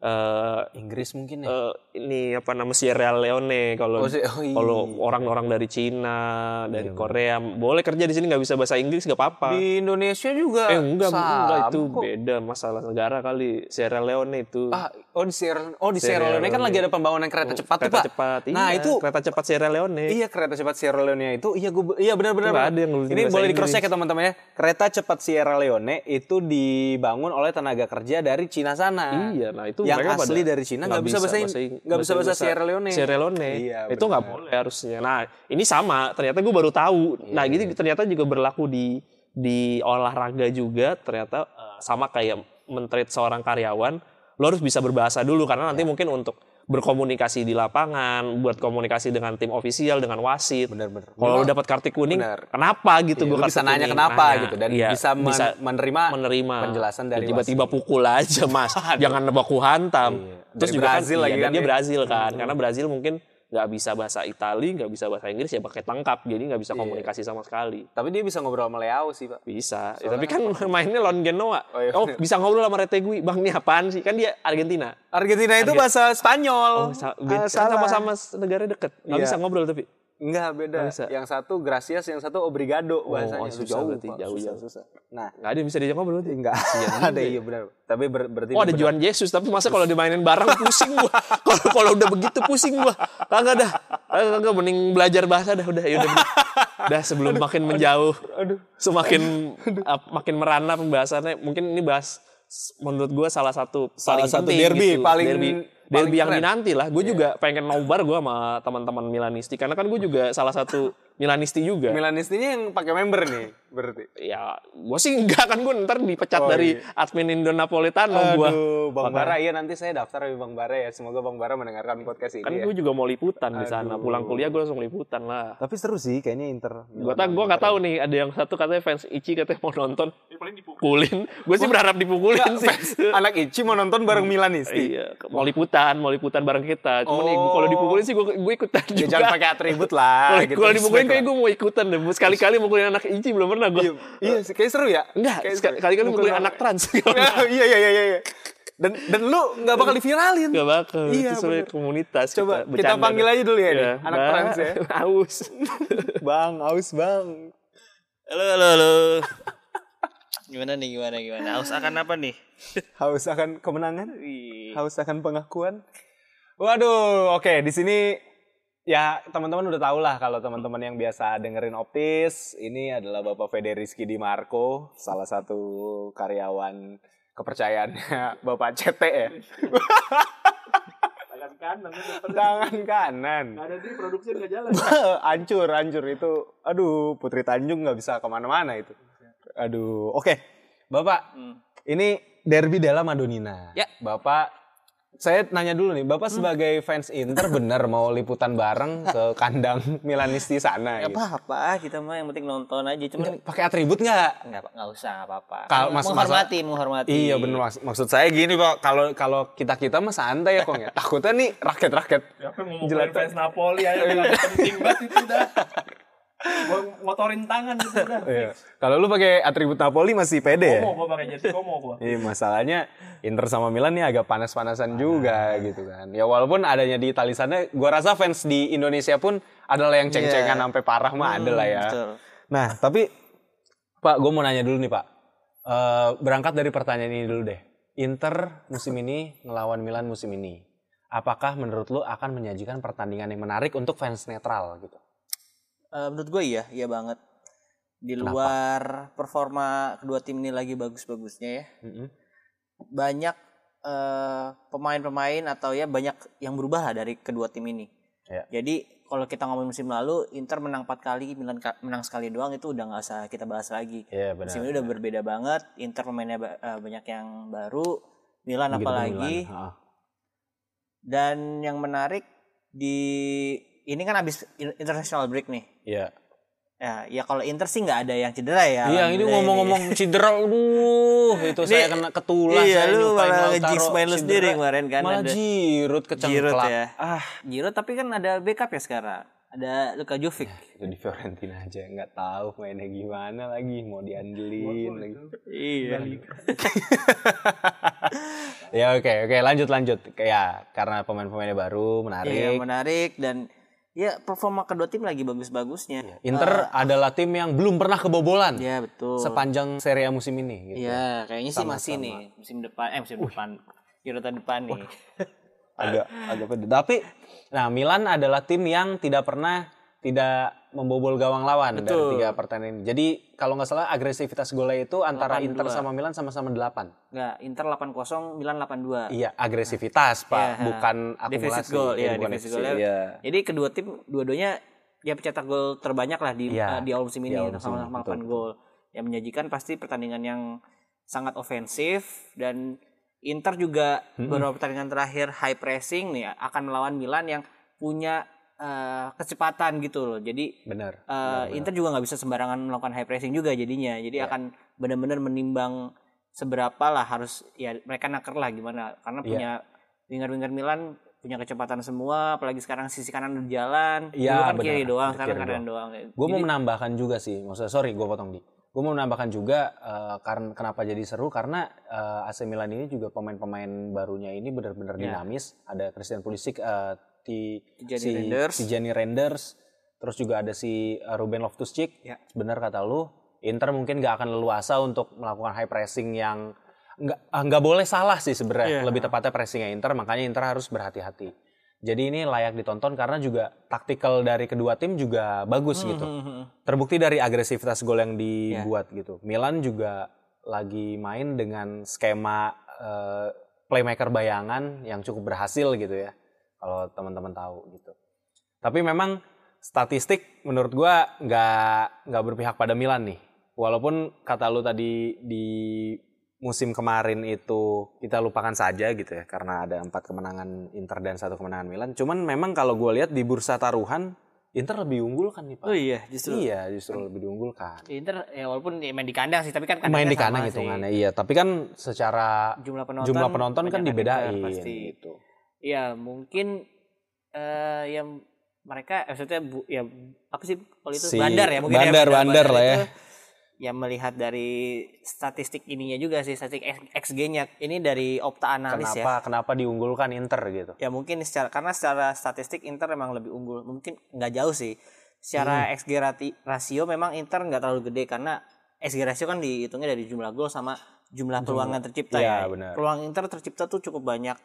eh, Inggris mungkin ya. eh, ini apa nama Sierra Leone kalau Oh, si- oh, iya. kalau orang-orang dari Cina, dari Korea boleh kerja di sini nggak bisa bahasa Inggris nggak apa-apa. Di Indonesia juga. Eh enggak, enggak sama itu kok. beda masalah negara kali. Sierra Leone itu. Ah, oh di Sierra, oh di Sierra Sierra Leone kan lagi ada pembangunan kereta cepat tuh, kereta Pak. cepat. Nah, Iya, itu kereta cepat Sierra Leone. Iya kereta cepat Sierra Leone itu iya gue iya benar-benar ada yang ini boleh di cross check Inggris. ya teman-teman ya kereta cepat Sierra Leone itu dibangun oleh tenaga kerja dari Cina sana Iya, nah itu yang asli pada dari Cina nggak bisa bahasa Ing- nggak bisa bahasa Sierra Leone Sierra Leone. Iya, itu nggak boleh harusnya. Nah, ini sama. Ternyata gue baru tahu. Iya, Nah, gitu ternyata juga berlaku di di olahraga juga. Ternyata eh, sama kayak mentreat seorang karyawan, lo harus bisa berbahasa dulu karena Iya. nanti mungkin untuk berkomunikasi di lapangan, buat komunikasi dengan tim ofisial, dengan wasit. benar-benar Kalau lu dapat kartu kuning, Benar. kenapa gitu Iya, gua lu bisa nanya kuning? kenapa Nanya. gitu dan Iya, bisa, men- menerima menerima penjelasan dari tiba-tiba pukul aja mas jangan baku hantam Iya. terus Dari juga Brazil kan, lagi iya, kan dia ya. Brazil kan karena Brazil mungkin nggak bisa bahasa Itali, nggak bisa bahasa Inggris ya pakai tangkap, jadi nggak Iya. bisa komunikasi sama sekali. Tapi dia bisa ngobrol sama Leao sih, Pak. Bisa. Ya, tapi kan mainnya lawan Genoa. Oh, iya. Oh, bisa ngobrol sama Retegui. Bang, ini apaan sih? Kan dia Argentina. Argentina itu bahasa Spanyol. Oh, sa- Ah, kan sama-sama negara deket. Nggak Iya. bisa ngobrol tapi. Enggak, beda. Nggak bisa. Yang satu gracias, yang satu obrigado bahasanya. oh, susah jauh, berarti, jauh, susah, susah. Nah, Nggak ada yang bisa diajak ngobrol berarti. enggak ada iya benar. Tapi ber- berarti Oh ada. Juan Yesus tapi masa kalau dimainin bareng pusing gua. Kalau kalau udah begitu pusing gua. Kagak dah. Kagak mending belajar bahasa dah udah ya udah. Dah sebelum makin menjauh. Aduh. Semakin ap- makin merana pembahasannya. Mungkin ini bahas menurut gua salah satu Salah paling satu penting derby, gitu. paling- derby, paling derby yang keren. dinanti lah. Gue juga pengen nobar gua sama teman-teman Milanisti karena kan gue juga salah satu Milanisti juga. Milanistinya yang pakai member nih, berarti. ya gue sih enggak kan gue ntar dipecat Oh, dari iya. admin Indo Napolitano gue Aduh, Bang Bara, iya nanti saya daftar sama Bang Bara ya. Semoga Bang Bara mendengarkan podcast ini kan ya. gue juga mau liputan di sana pulang kuliah gue langsung liputan lah Tapi seru sih kayaknya Inter. gue tak gue nggak tahu nih ada yang satu katanya fans Ichi katanya mau nonton paling dipukulin gue sih berharap dipukulin sih Anak Ichi mau nonton bareng Milanisti. iya mau liputan mau liputan bareng kita cuman ya, Oh. kalau dipukulin sih gue gue ikutan Ya, juga jangan pakai atribut lah. kalau gitu. kalau dipukulin Respect kayak gue mau ikutan deh sekali-kali mukulin anak Ichi belum pernah gue Iya, iya sih, kayak seru ya. enggak Kayak sekali kali kali Mukulin mukulin anak trans iya iya iya iya. Dan dan lu nggak bakal diviralin. Gak bakal, Iya, itu sebenarnya komunitas. Coba kita, bercanda panggil aja dulu ya, nih, Iya. anak Bang, trans ya. Aus. bang, aus bang. Halo, halo, halo. Gimana nih, gimana, gimana? Haus akan apa nih? Haus akan kemenangan? Haus akan pengakuan? Waduh, oke di sini ya teman-teman udah tahu lah kalau teman-teman yang biasa dengerin Optis, ini adalah Bapak Federiski Di Marco, salah satu karyawan kepercayaannya Bapak CT ya. Tangan kanan. Tangan kanan. Ada di produksi nggak jalan. hancur, hancur itu. Aduh, Putri Tanjung nggak bisa ke mana-mana itu. Aduh, oke. Bapak, Hmm. ini derby della Madonnina. Ya. Bapak, saya nanya dulu nih, Bapak sebagai fans Inter bener mau liputan bareng ke kandang Milanisti sana Gak gitu? apa-apa, kita mah yang penting nonton aja. Cuman Pakai atribut nggak? nggak nggak usah nggak apa-apa. Kalau mas- menghormati, menghormati. Iya bener mas. Maksud saya gini pak, kalau kalau kita kita mah santai ya kong ya. Takutnya nih rakyat rakyat. Mau Jelata. fans Napoli aja penting banget itu udah. Gua motorin tangan itu udah. Iya. Kalau lu pakai atribut Napoli masih pede ya? Komo gua pakai jersey komo gua. Iya masalahnya Inter sama Milan nih agak panas-panasan juga gitu kan. Ya walaupun adanya di Italia sana, gua rasa fans di Indonesia pun adalah yang ceng-cengan Iya. sampai parah mah ada lah ya. Betul. Nah tapi Pak, gue mau nanya dulu nih Pak. Eh, berangkat dari pertanyaan ini dulu deh. Inter musim ini ngelawan Milan musim ini. Apakah menurut lu akan menyajikan pertandingan yang menarik untuk fans netral gitu? Eh, menurut gue iya, iya banget. Di luar performa kedua tim ini lagi bagus-bagusnya ya. Mm-mm. Banyak eh, pemain-pemain atau ya banyak yang berubah lah dari kedua tim ini. Ya. Jadi kalau kita ngomongin musim lalu, Inter menang 4 kali, Milan menang sekali doang itu udah nggak usah kita bahas lagi. Iya benar. Musim ini udah berbeda banget. Inter pemainnya eh, banyak yang baru, Milan Begitu apalagi. Milan. Ha. Dan yang menarik di ini kan abis in- international break nih. Iya. Ya, ya kalau Inter sih nggak ada yang cedera ya. Iya, ini ngomong-ngomong cedera, aduh, itu saya kena ketulah iya, saya lu malah nge-jinx main lu sendiri kemarin kan, Malah ada- Giroud kecengklak. Giroud ya. Ah, Giroud tapi kan ada backup ya sekarang. Ada Luka Jovic. itu di Fiorentina aja nggak tahu mainnya gimana lagi, mau diandelin lagi. Iya. ya oke oke lanjut lanjut ya karena pemain-pemainnya baru Iya, menarik menarik dan ya performa kedua tim lagi bagus-bagusnya. Inter adalah tim yang belum pernah kebobolan Iya, betul. sepanjang Serie A musim ini gitu. Iya, kayaknya sih masih Sama-sama. nih musim depan eh musim depan. Euro depan nih. agak agak beda tapi nah Milan adalah tim yang tidak pernah tidak membobol gawang lawan dari Betul. tiga pertandingan ini. Jadi kalau nggak salah agresivitas golnya itu antara 8-2. Inter sama Milan sama-sama 8. Enggak, Inter 8-0, Milan 8-2. Iya, agresivitas, Pak, Iya, bukan Defisit akumulasi. gol, Iya, ya, bukan defisit defisit, golnya. iya. Jadi kedua tim dua-duanya ya pencetak gol terbanyak lah di Iya, eh, di awal musim ini awal musim sama ini, 8 betul, gol. Yang menyajikan pasti pertandingan yang sangat ofensif dan Inter juga beberapa pertandingan terakhir high pressing nih akan melawan Milan yang punya eh, kecepatan gitu loh. Jadi Benar. eh, Inter juga nggak bisa sembarangan melakukan high pressing juga jadinya. Jadi Iya. akan benar-benar menimbang seberapa lah harus ya mereka naker lah gimana karena Iya. punya winger-winger Milan punya kecepatan semua, apalagi sekarang sisi kanan udah jalan. Iya, Dulu kan benar. kiri doang, Kiri sekarang doang. kanan doang. Gue mau menambahkan juga sih, maksudnya sorry gue potong di. Gue mau menambahkan juga karena kenapa jadi seru karena eh, AC Milan ini juga pemain-pemain barunya ini benar-benar dinamis. Ada Christian Pulisic, eh, di Tijani si Reinders. Tijani Reinders, terus juga ada si eh, Ruben Loftus-Cheek. Ya. Benar kata lu, Inter mungkin gak akan leluasa untuk melakukan high pressing yang nggak ah, nggak boleh salah sih sebenarnya. Iya. Lebih tepatnya pressingnya Inter, makanya Inter harus berhati-hati. Jadi ini layak ditonton karena juga taktikal dari kedua tim juga bagus gitu. Terbukti dari agresivitas gol yang dibuat gitu. Milan juga lagi main dengan skema eh, playmaker bayangan yang cukup berhasil gitu ya. Kalau teman-teman tahu gitu. Tapi memang statistik menurut gua nggak nggak berpihak pada Milan nih. Walaupun kata lu tadi di musim kemarin itu kita lupakan saja gitu ya karena ada empat kemenangan Inter dan satu kemenangan Milan. Cuman memang kalau gue lihat di bursa taruhan Inter lebih unggul kan nih pak. Oh iya, justru Iya justru lebih diunggulkan. Inter ya walaupun ya main di kandang sih, tapi kan Main di kandang hitungannya iya. Tapi kan secara Jumlah penonton, jumlah penonton kan dibedain Inter pasti. gitu. Ya mungkin eh yang mereka eh, maksudnya bu, ya apa sih kalau itu Si bandar ya mungkin bandar, ya, bandar lah ya. itu, ya melihat dari statistik ininya juga sih statistik XG-nya ini dari Opta Analis ya. Kenapa kenapa diunggulkan Inter gitu? Ya mungkin secara karena secara statistik Inter memang lebih unggul. Mungkin nggak jauh sih. Secara Hmm. XG rati- rasio memang Inter nggak terlalu gede karena XG rasio kan dihitungnya dari jumlah gol sama jumlah peluang yang tercipta Iya, ya. benar. Peluang Inter tercipta tuh cukup banyak.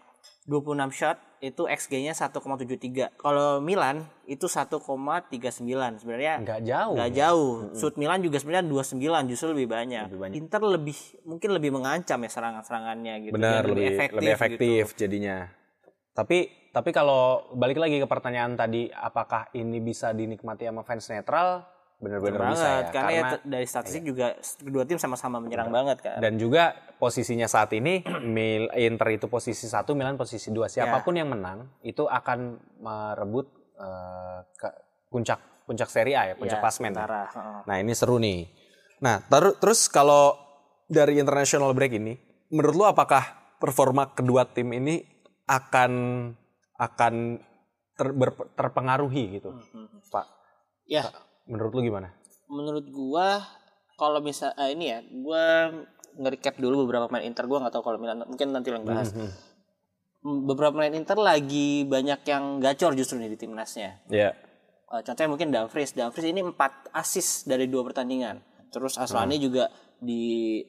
26 shot itu XG-nya 1,73. Kalau Milan itu 1,39. Sebenarnya Nggak jauh. nggak jauh. Shoot Milan juga sebenarnya 29 justru lebih banyak. Lebih banyak. Inter lebih mungkin lebih mengancam ya serangan-serangannya gitu. Benar Dan lebih lebih gitu. efektif jadinya. Tapi tapi kalau balik lagi ke pertanyaan tadi, apakah ini bisa dinikmati sama fans netral? Benar-benar bisa banget ya. karena, ya t- dari statistik juga kedua tim sama-sama menyerang banget kan. dan juga posisinya saat ini Mil Inter itu posisi satu, Milan posisi dua. Siapa pun yang menang itu akan merebut eh, ke puncak puncak Serie A ya, puncak Ya, klasmen. ya. heeh. Nah ini seru nih. Nah taru- terus kalau dari international break ini, menurut lu apakah performa kedua tim ini akan akan ter- ber- terpengaruhi gitu, Pak? Ya, Menurut lu gimana? menurut gua kalau misal eh, ini ya, gua nge-recap dulu beberapa pemain Inter gua nggak tahu kalau Milan mungkin nanti yang bahas. Hmm, Beberapa pemain Inter lagi banyak yang gacor justru nih di timnasnya. Ya. Eh, contohnya mungkin Dumfries. Dumfries ini 4 assist dari dua pertandingan. Terus Aslani juga di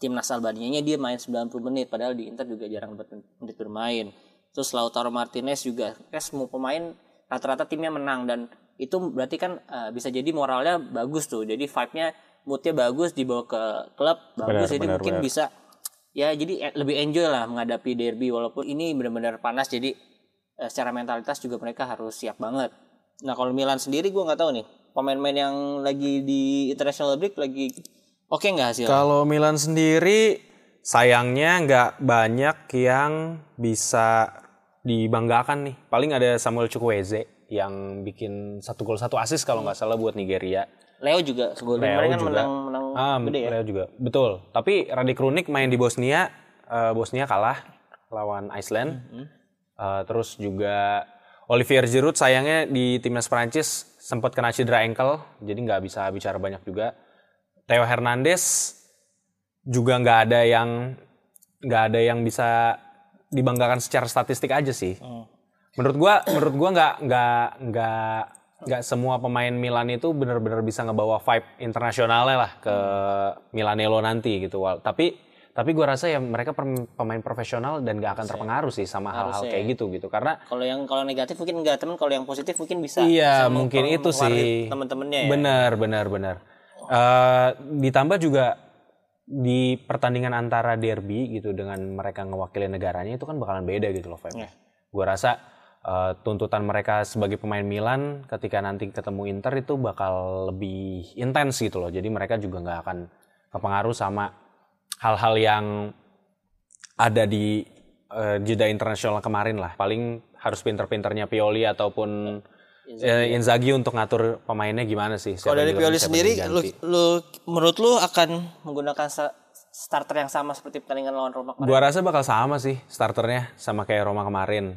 timnas Albania dia main 90 menit padahal di Inter juga jarang menit bermain. Terus Lautaro Martinez juga kayak semua pemain rata-rata timnya menang dan itu berarti kan eh, bisa jadi moralnya bagus tuh. Jadi vibe-nya moodnya bagus dibawa ke klub bagus Benar, jadi benar, mungkin benar. bisa ya jadi eh, lebih enjoy lah menghadapi derby walaupun ini benar-benar panas jadi eh, secara mentalitas juga mereka harus siap banget. Nah kalau Milan sendiri gue nggak tahu nih pemain-pemain yang lagi di international break lagi oke nggak hasil? Kalau Milan sendiri sayangnya nggak banyak yang bisa dibanggakan nih. Paling ada Samuel Chukwueze yang bikin satu gol satu assist kalau nggak salah buat Nigeria. Leo juga segol Leo kemarin kan juga. menang menang Ah, gede ya. Leo juga. Betul. Tapi Radik Runik main di Bosnia, eh, Bosnia kalah lawan Iceland. Mm-hmm. Eh, terus juga Olivier Giroud sayangnya di timnas Prancis sempat kena cedera ankle, jadi nggak bisa bicara banyak juga. Theo Hernandez juga nggak ada yang nggak ada yang bisa dibanggakan secara statistik aja sih. Hmm. Menurut gua, menurut gua nggak nggak nggak nggak semua pemain Milan itu benar-benar bisa ngebawa vibe internasionalnya lah ke Milanello nanti gitu. Wal- Tapi tapi gua rasa ya mereka pem- pemain profesional dan nggak akan terpengaruh sih sama hal-hal kayak gitu gitu. Karena Kalau yang kalau negatif mungkin enggak temen, kalau yang positif mungkin bisa. Iya, bisa mungkin itu sih. Temen-temennya ya. Benar, benar, benar. Eh, ditambah juga di pertandingan antara derby gitu dengan mereka ngewakili negaranya itu kan bakalan beda gitu loh, Feb. Iya. Gua rasa eh, tuntutan mereka sebagai pemain Milan ketika nanti ketemu Inter itu bakal lebih intens gitu loh. Jadi mereka juga nggak akan kepengaruh sama hal-hal yang ada di eh, jeda internasional kemarin lah. Paling harus pinter-pinternya Pioli ataupun eh, Inzaghi untuk ngatur pemainnya gimana sih? Kalau dari Pioli sendiri, lu, lu menurut lu akan menggunakan starter yang sama seperti pertandingan lawan Roma kemarin? Gua rasa bakal sama sih starternya sama kayak Roma kemarin.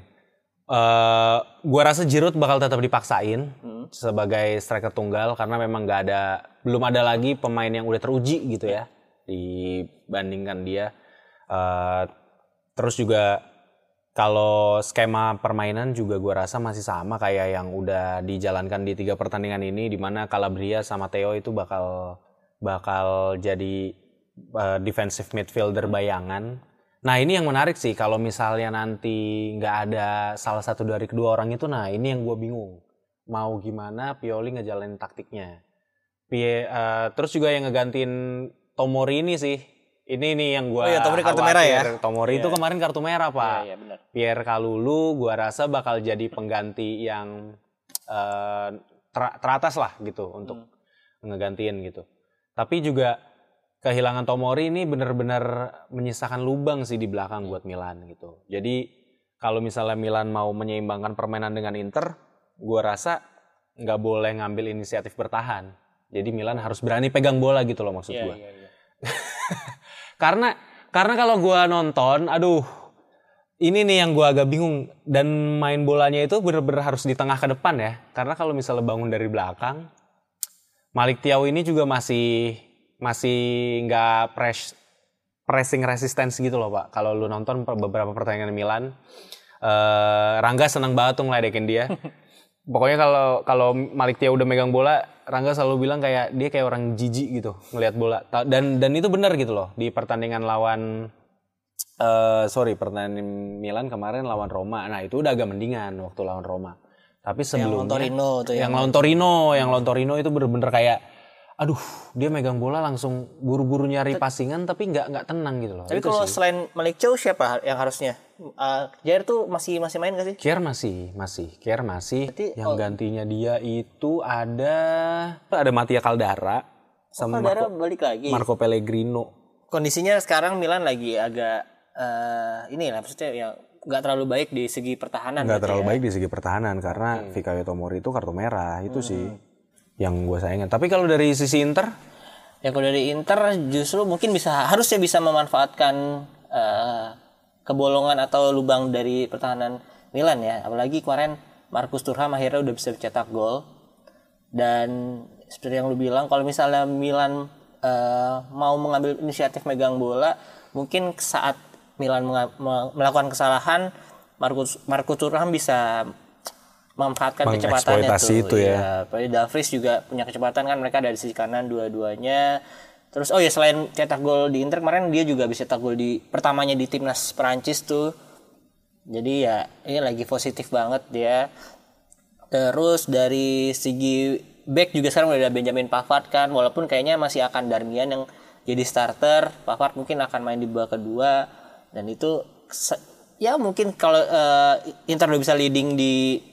Eh gua rasa Giroud bakal tetap dipaksain sebagai striker tunggal karena memang nggak ada belum ada lagi pemain yang udah teruji gitu ya dibandingkan dia. Eh, terus juga kalau skema permainan juga gua rasa masih sama kayak yang udah dijalankan di tiga pertandingan ini di mana Calabria sama Theo itu bakal bakal jadi uh, defensive midfielder bayangan. Nah ini yang menarik sih kalau misalnya nanti nggak ada salah satu dari kedua orang itu, nah ini yang gue bingung mau gimana Pioli ngejalanin taktiknya. Pie, uh, terus juga yang ngegantiin Tomori ini sih. Ini nih yang gue Oh iya, Tomori kartu merah ya? Tomori itu kemarin kartu merah pak. Iya, benar. Pierre Kalulu gua rasa bakal jadi pengganti yang eh, ter- teratas lah gitu untuk ngegantiin gitu. Tapi juga kehilangan Tomori ini benar-benar menyisakan lubang sih di belakang buat Milan gitu. Jadi kalau misalnya Milan mau menyeimbangkan permainan dengan Inter, gua rasa nggak boleh ngambil inisiatif bertahan. Jadi Milan harus berani pegang bola gitu loh maksud Iya, gua. iya, iya. Karena karena kalau gua nonton, aduh, ini nih yang gua agak bingung dan main bolanya itu bener-bener harus di tengah ke depan ya. Karena kalau misalnya bangun dari belakang, Malik Tiaw ini juga masih masih nggak press pressing resistance gitu loh pak. Kalau lu nonton beberapa pertandingan Milan, eh, Rangga senang banget tuh ngeledekin dia. Pokoknya kalau kalau Malik Tiaw udah megang bola, Rangga selalu bilang kayak dia kayak orang jijik gitu ngelihat bola. Dan dan itu benar gitu loh di pertandingan lawan eh sorry pertandingan Milan kemarin lawan Roma. Nah itu udah agak mendingan waktu lawan Roma. Tapi sebelumnya lawan Torino tuh ya. yang lawan Torino, yang lawan Torino itu bener-bener kayak aduh dia megang bola langsung buru-buru nyari passingan tapi nggak nggak tenang gitu loh. Tapi kalau sih. selain Malik Chow siapa yang harusnya? Uh, Jair tuh masih masih main gak sih? Kier masih, masih, Kier masih. Berarti, yang gantinya dia itu ada ada Mattia Caldara sama Caldara Marco, balik lagi. Marco Pellegrino. Kondisinya sekarang Milan lagi agak eh ini lah maksudnya ya nggak terlalu baik di segi pertahanan. Nggak berarti terlalu ya. baik di segi pertahanan karena Hmm. Fikayo Tomori itu kartu merah itu sih yang gue sayangin. Tapi kalau dari sisi Inter, Ya kalau dari Inter justru mungkin bisa harusnya bisa memanfaatkan eh, kebolongan atau lubang dari pertahanan Milan ya. Apalagi kemarin Marcus Thuram akhirnya udah bisa cetak gol. Dan seperti yang lu bilang kalau misalnya Milan eh, mau mengambil inisiatif megang bola, mungkin saat Milan melakukan kesalahan Marcus Marcus Thuram bisa memanfaatkan kecepatannya tuh. itu ya. Apalagi Dumfries juga punya kecepatan kan mereka dari sisi kanan dua-duanya. Terus oh ya selain cetak gol di Inter kemarin dia juga bisa cetak gol di pertamanya di timnas Perancis tuh. Jadi ya ini lagi positif banget dia. Terus dari segi back juga sekarang udah ada Benjamin Pavard kan walaupun kayaknya masih akan Darmian yang jadi starter. Pavard mungkin akan main di babak kedua dan itu ya mungkin kalau eh, Inter udah bisa leading di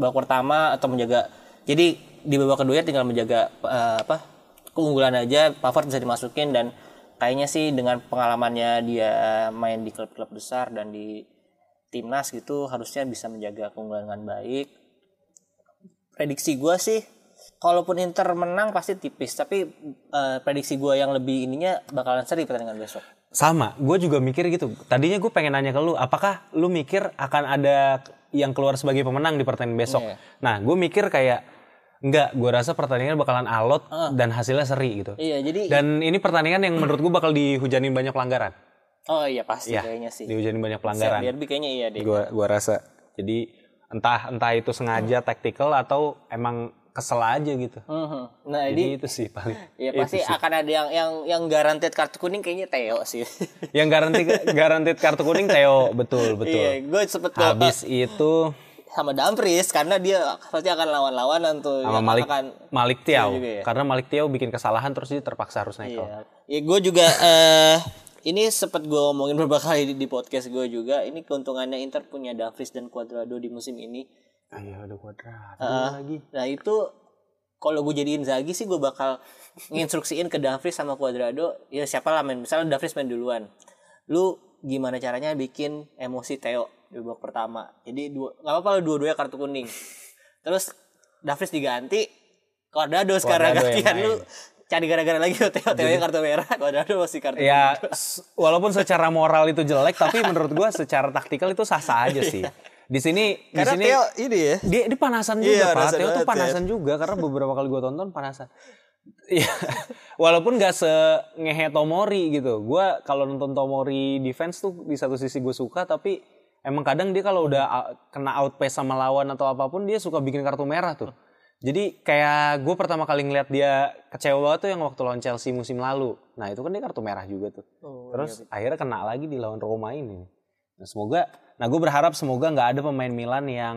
babak pertama atau menjaga jadi di babak kedua ya tinggal menjaga eh, apa keunggulan aja Pavard bisa dimasukin dan kayaknya sih dengan pengalamannya dia main di klub-klub besar dan di timnas gitu harusnya bisa menjaga keunggulan dengan baik prediksi gua sih kalaupun Inter menang pasti tipis tapi eh, prediksi gua yang lebih ininya bakalan seri pertandingan besok sama, gue juga mikir gitu. Tadinya gue pengen nanya ke lu, apakah lu mikir akan ada yang keluar sebagai pemenang di pertandingan besok? Iya. Nah, gue mikir kayak enggak, gue rasa pertandingan bakalan alot dan hasilnya seri gitu. iya jadi Dan ini pertandingan yang menurut gue bakal dihujanin banyak pelanggaran. oh iya pasti Iya, kayaknya sih dihujanin banyak pelanggaran. derby kayaknya iya deh Gua gua rasa. Jadi entah entah itu sengaja tactical atau emang kesel aja gitu. Mhm. nah Jadi ini itu sih paling. Ya pasti sih. akan ada yang yang yang garanted kartu kuning kayaknya Theo sih. Yang garanti garanti kartu kuning Theo, betul betul. Iya, gue sempet Habis itu sama Dumfries karena dia pasti akan lawan-lawanan tuh. sama Malik akan Malik Tiaw. juga ya. Karena Malik Tiaw bikin kesalahan terus dia terpaksa harus naik. Iya. Ya gue juga eh ini sempet gue omongin beberapa kali di, di podcast gue juga. Ini keuntungannya Inter punya Dumfries dan Cuadrado di musim ini. Ayo ada kuadrat. Ah. lagi. Nah itu kalau gue jadiin Zagi sih gue bakal nginstruksiin ke Dumfries sama Cuadrado. Ya siapa lah main. Misalnya Dumfries main duluan. Lu gimana caranya bikin emosi Theo di babak pertama? Jadi dua nggak apa-apa lu dua-duanya kartu kuning. Terus Dumfries diganti Cuadrado sekarang gantian. Lu cari gara-gara lagi Theo. Theo kartu merah Cuadrado masih kartu Ya walaupun secara moral itu jelek tapi menurut gua secara taktikal itu sah-sah aja sih. Di sini di sini Theo ini ya. dia, dia panasan juga Iya, Pak. Theo tuh banget, panasan juga karena beberapa kali gue tonton panasan. Iya, walaupun gak se ngehe Tomori gitu. Gue kalau nonton Tomori defense tuh di satu sisi gue suka, tapi emang kadang dia kalau udah kena outpace sama lawan atau apa pun dia suka bikin kartu merah tuh. Jadi kayak gue pertama kali ngeliat dia kecewa banget tuh yang waktu lawan Chelsea musim lalu. Nah itu kan dia kartu merah juga tuh. Terus akhirnya kena lagi di lawan Roma ini. Nah semoga, nah gue berharap semoga nggak ada pemain Milan yang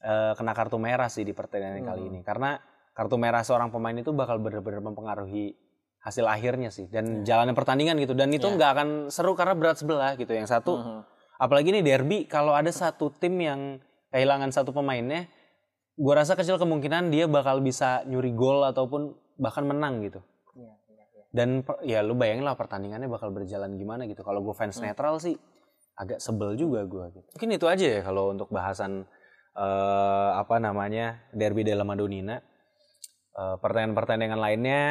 eh, kena kartu merah sih di pertandingan kali ini. Karena kartu merah seorang pemain itu bakal benar-benar mempengaruhi hasil akhirnya sih dan jalannya pertandingan gitu. Dan itu nggak akan seru karena berat sebelah gitu. Yang satu, apalagi ini derby kalau ada satu tim yang kehilangan satu pemainnya, gue rasa kecil kemungkinan dia bakal bisa nyuri gol ataupun bahkan menang gitu. Dan per- ya lu bayangin lah pertandingannya bakal berjalan gimana gitu. Kalau gue fans netral sih agak sebel juga gue. Gitu. Mungkin itu aja ya kalau untuk bahasan eh, apa namanya derby della Madonnina. Eh, pertandingan-pertandingan lainnya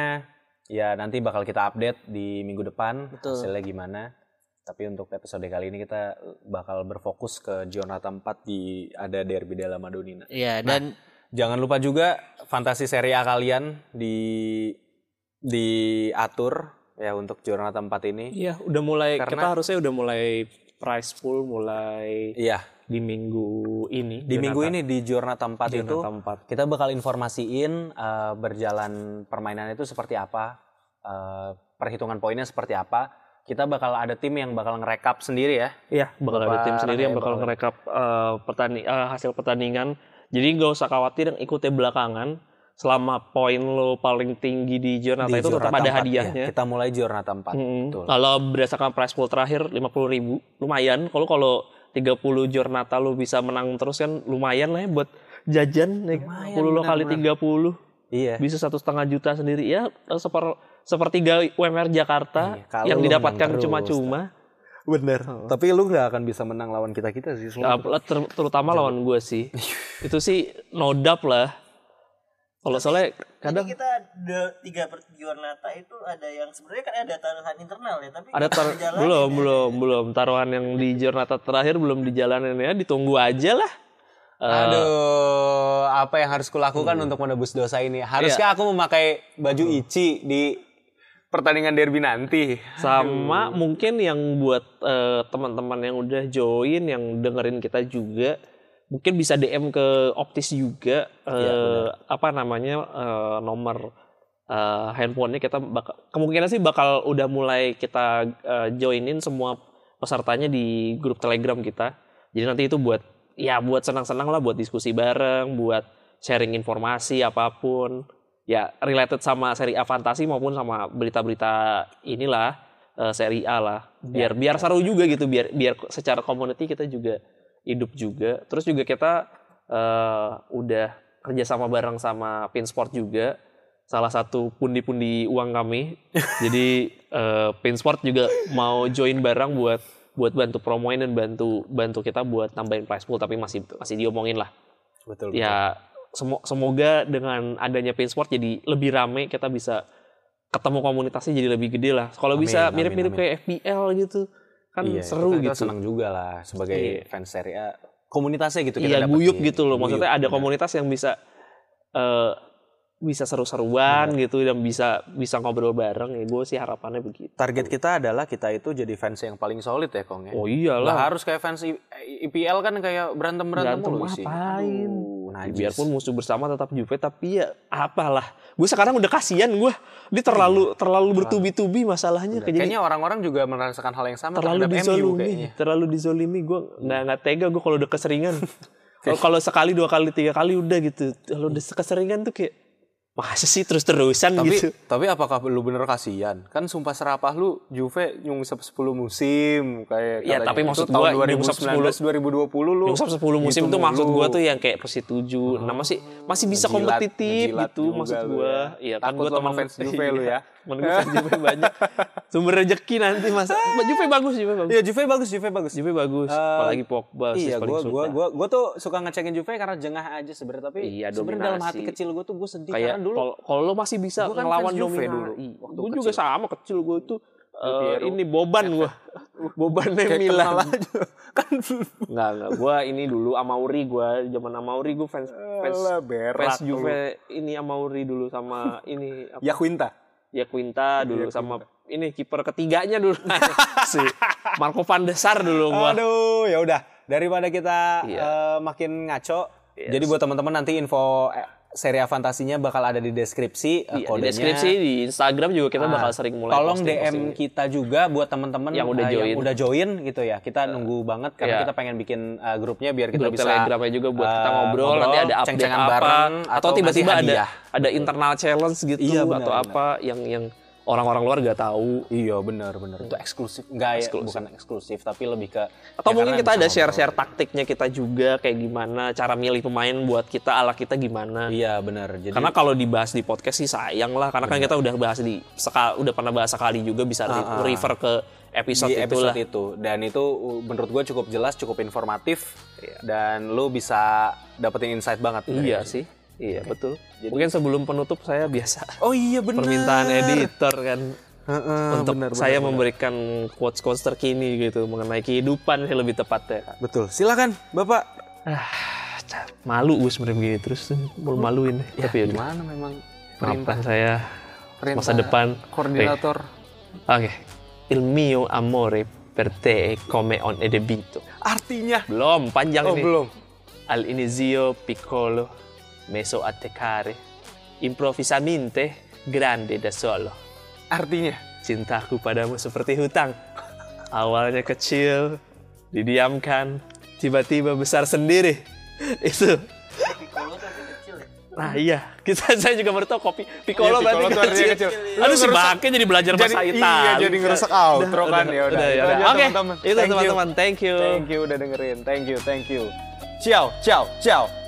ya nanti bakal kita update di minggu depan Betul. hasilnya gimana. Tapi untuk episode kali ini kita bakal berfokus ke Giornata 4 di ada derby della Madonnina. Iya dan Jangan lupa juga fantasi Serie A kalian di diatur ya untuk Giornata 4 ini. Iya, udah mulai Karena- kita harusnya udah mulai price pool mulai Iya, di minggu ini. di minggu ini di Giornata 4 itu Giornata 4. kita bakal informasiin eh, berjalan permainan itu seperti apa, eh, perhitungan poinnya seperti apa. Kita bakal ada tim yang bakal ngerekap sendiri ya. Iya, bakal ada Bapak tim sendiri yang bakal bakal- ngerekap eh, pertani eh, hasil pertandingan. Jadi nggak usah khawatir yang ikutnya belakangan. Selama poin lo paling tinggi di Giornata Di itu tetap ada 4, hadiahnya. ya. Kita mulai Giornata 4. Mm-mm. Betul. Kalau berdasarkan price pool terakhir 50 ribu, lumayan. Kalau kalau 30 Giornata lu bisa menang terus kan lumayan lah ya buat jajan. nih. 10 lo kali 30 Iya. bisa satu setengah juta sendiri ya seper sepertiga UMR Jakarta Iya, yang didapatkan cuma-cuma. Bener. Tapi lu nggak akan bisa menang lawan kita kita sih. Ter- terutama lawan gue sih. itu sih no doubt lah. Kalau soalnya kadang kita ada tiga per Giornata itu ada yang sebenarnya kan ada taruhan internal ya, tapi ada tar- belum belum belum. Taruhan yang di Giornata terakhir belum dijalanin ya ditunggu aja lah. Eh, Aduh, apa yang harus kulakukan untuk menebus dosa ini? Haruskah aku memakai baju Ichi di pertandingan derby nanti? sama mungkin yang buat eh, teman-teman yang udah join yang dengerin kita juga mungkin bisa DM ke Optis juga eh, apa namanya eh, nomor eh, handphonenya kita bakal kemungkinan sih bakal udah mulai kita eh, joinin semua pesertanya di grup Telegram kita. Jadi nanti itu buat ya buat senang-senang lah buat diskusi bareng buat sharing informasi apa pun. Ya related sama seri A fantasi maupun sama berita-berita inilah eh, seri A lah. Biar biar seru juga gitu biar biar secara community kita juga hidup juga. Terus juga kita eh, udah kerjasama bareng sama Pinsport juga. Salah satu pundi-pundi uang kami. Jadi eh, Pinsport juga mau join bareng buat buat bantu promoin dan bantu bantu kita buat tambahin price pool. Tapi masih masih diomongin lah. Betul. ya semo- semoga dengan adanya Pinsport jadi lebih rame kita bisa ketemu komunitasnya jadi lebih gede lah. Kalau bisa mirip-mirip kayak FPL gitu kan Iya, seru kita, kita gitu senang juga lah sebagai Iya. fans Serie A. Komunitasnya gitu kita iya guyup gitu loh maksudnya Guyup, ada komunitas yang bisa eh, bisa seru-seruan gitu dan bisa bisa ngobrol bareng ya gue sih harapannya begitu. Target kita adalah kita itu jadi fans yang paling solid ya Kong ya. oh iyalah. Harus kayak fans IPL kan kayak berantem-berantem Berantem mulu sih. ngapain? Ya, najis. biarpun musuh bersama tetap Juve tapi ya apalah. Gue sekarang udah kasihan gue. Dia terlalu terlalu bertubi-tubi masalahnya jadi Kayaknya. orang-orang juga merasakan hal yang sama terlalu dizolimi terlalu dizolimi. Gue nggak nggak tega gue kalau udah keseringan. Kalau sekali dua kali tiga kali udah gitu. Kalau udah keseringan tuh kayak masa sih terus terusan Tapi gitu tapi apakah lu bener kasihan? Kan sumpah serapah lu Juve nyungsep 10 musim kayak Ya, tapi Itu maksud gua nyungsep 2019 2020 lu. Nyungsep 10 musim gitu tuh maksud gue tuh yang kayak Persi 7 nah masih masih bisa Ngejilat- kompetitif ngejilat gitu maksud gue ya. iya kan gue lu sama teman fans Juve lu ya. temen gue fans Juve banyak sumber rezeki nanti masa Juve bagus Juve bagus Iya Juve bagus, Juve bagus. Juve bagus Eh, apalagi Pogba Iya, gua gua gua gua tuh suka ngecekin Juve karena jengah aja sebenarnya tapi Iya, sebenarnya dalam hati kecil gua tuh gua sedih kayak karena dulu kalau kalau lo masih bisa Gua kan ngelawan Juve dulu, waktu gue juga sama kecil gue itu Piero. ini boban gue Bobannya Milan. kan Enggak, enggak. Gua ini dulu Amauri gua zaman Amauri gua fans fans Alah, berak fans lu. Juve ini Amauri dulu sama ini apa, ya Quinta. ya Quinta dulu sama ini kiper ketiganya dulu. si Marco van der Sar dulu gua. Aduh, ya udah. Daripada kita Iya. eh, makin ngaco, Yes. jadi buat teman-teman nanti info eh, seri fantasinya bakal ada di deskripsi eh, Iya, di deskripsi di Instagram juga kita Ah, bakal sering mulai Tolong DM posting-posting. kita juga buat teman-teman Yang udah eh, join. yang udah join gitu ya. Kita nunggu banget karena iya. kita pengen bikin eh, grupnya biar kita grup bisa telegramnya juga buat kita eh, ngobrol, nanti ada update apa bareng atau tiba-tiba ada ada internal challenge gitu Iya, benar, atau benar. apa yang yang orang-orang luar gak tahu. Iya benar benar. Itu eksklusif. Enggak ya Eksklusif. bukan eksklusif tapi lebih ke atau ya mungkin kita ada share-share taktiknya kita juga kayak gimana cara milih pemain buat kita ala kita gimana. Iya benar. Jadi karena kalau dibahas di podcast sih sayang lah karena kan kita udah bahas di sekal udah pernah bahas sekali juga bisa re- refer ke episode, di itulah. episode itu. Dan itu uh, menurut gue cukup jelas cukup informatif Iya. dan lu bisa dapetin insight banget. Iya sih iya betul. Mungkin sebelum penutup saya biasa oh iya benar. permintaan editor kan. Heeh, untuk benar, saya benar, memberikan quotes quotes terkini gitu mengenai kehidupan sih lebih tepatnya. Betul. Silakan bapak. Ah malu gue sebenarnya begini terus mau maluin ya tapi ya gimana memang? Maafkan saya. perintah masa depan. koordinator. Oke. Il mio amore per te come un edebito artinya? Belum panjang oh ini. belum. Al inizio piccolo meso a tecare improvvisamente grande da solo artinya cintaku padamu seperti hutang awalnya kecil didiamkan tiba-tiba besar sendiri itu Piccolo tuh artinya kecil ya. Nah iya, kita saya juga baru tahu kopi piccolo Iya, berarti piccolo artinya kecil. kecil. Aduh si Bangke jadi belajar jadi bahasa iya Italia. jadi ngerusak outro kan ya udah udah, Itu udah. aja, Oke, teman-teman. itu teman-teman. Thank you. thank you udah dengerin thank you thank you ciao ciao ciao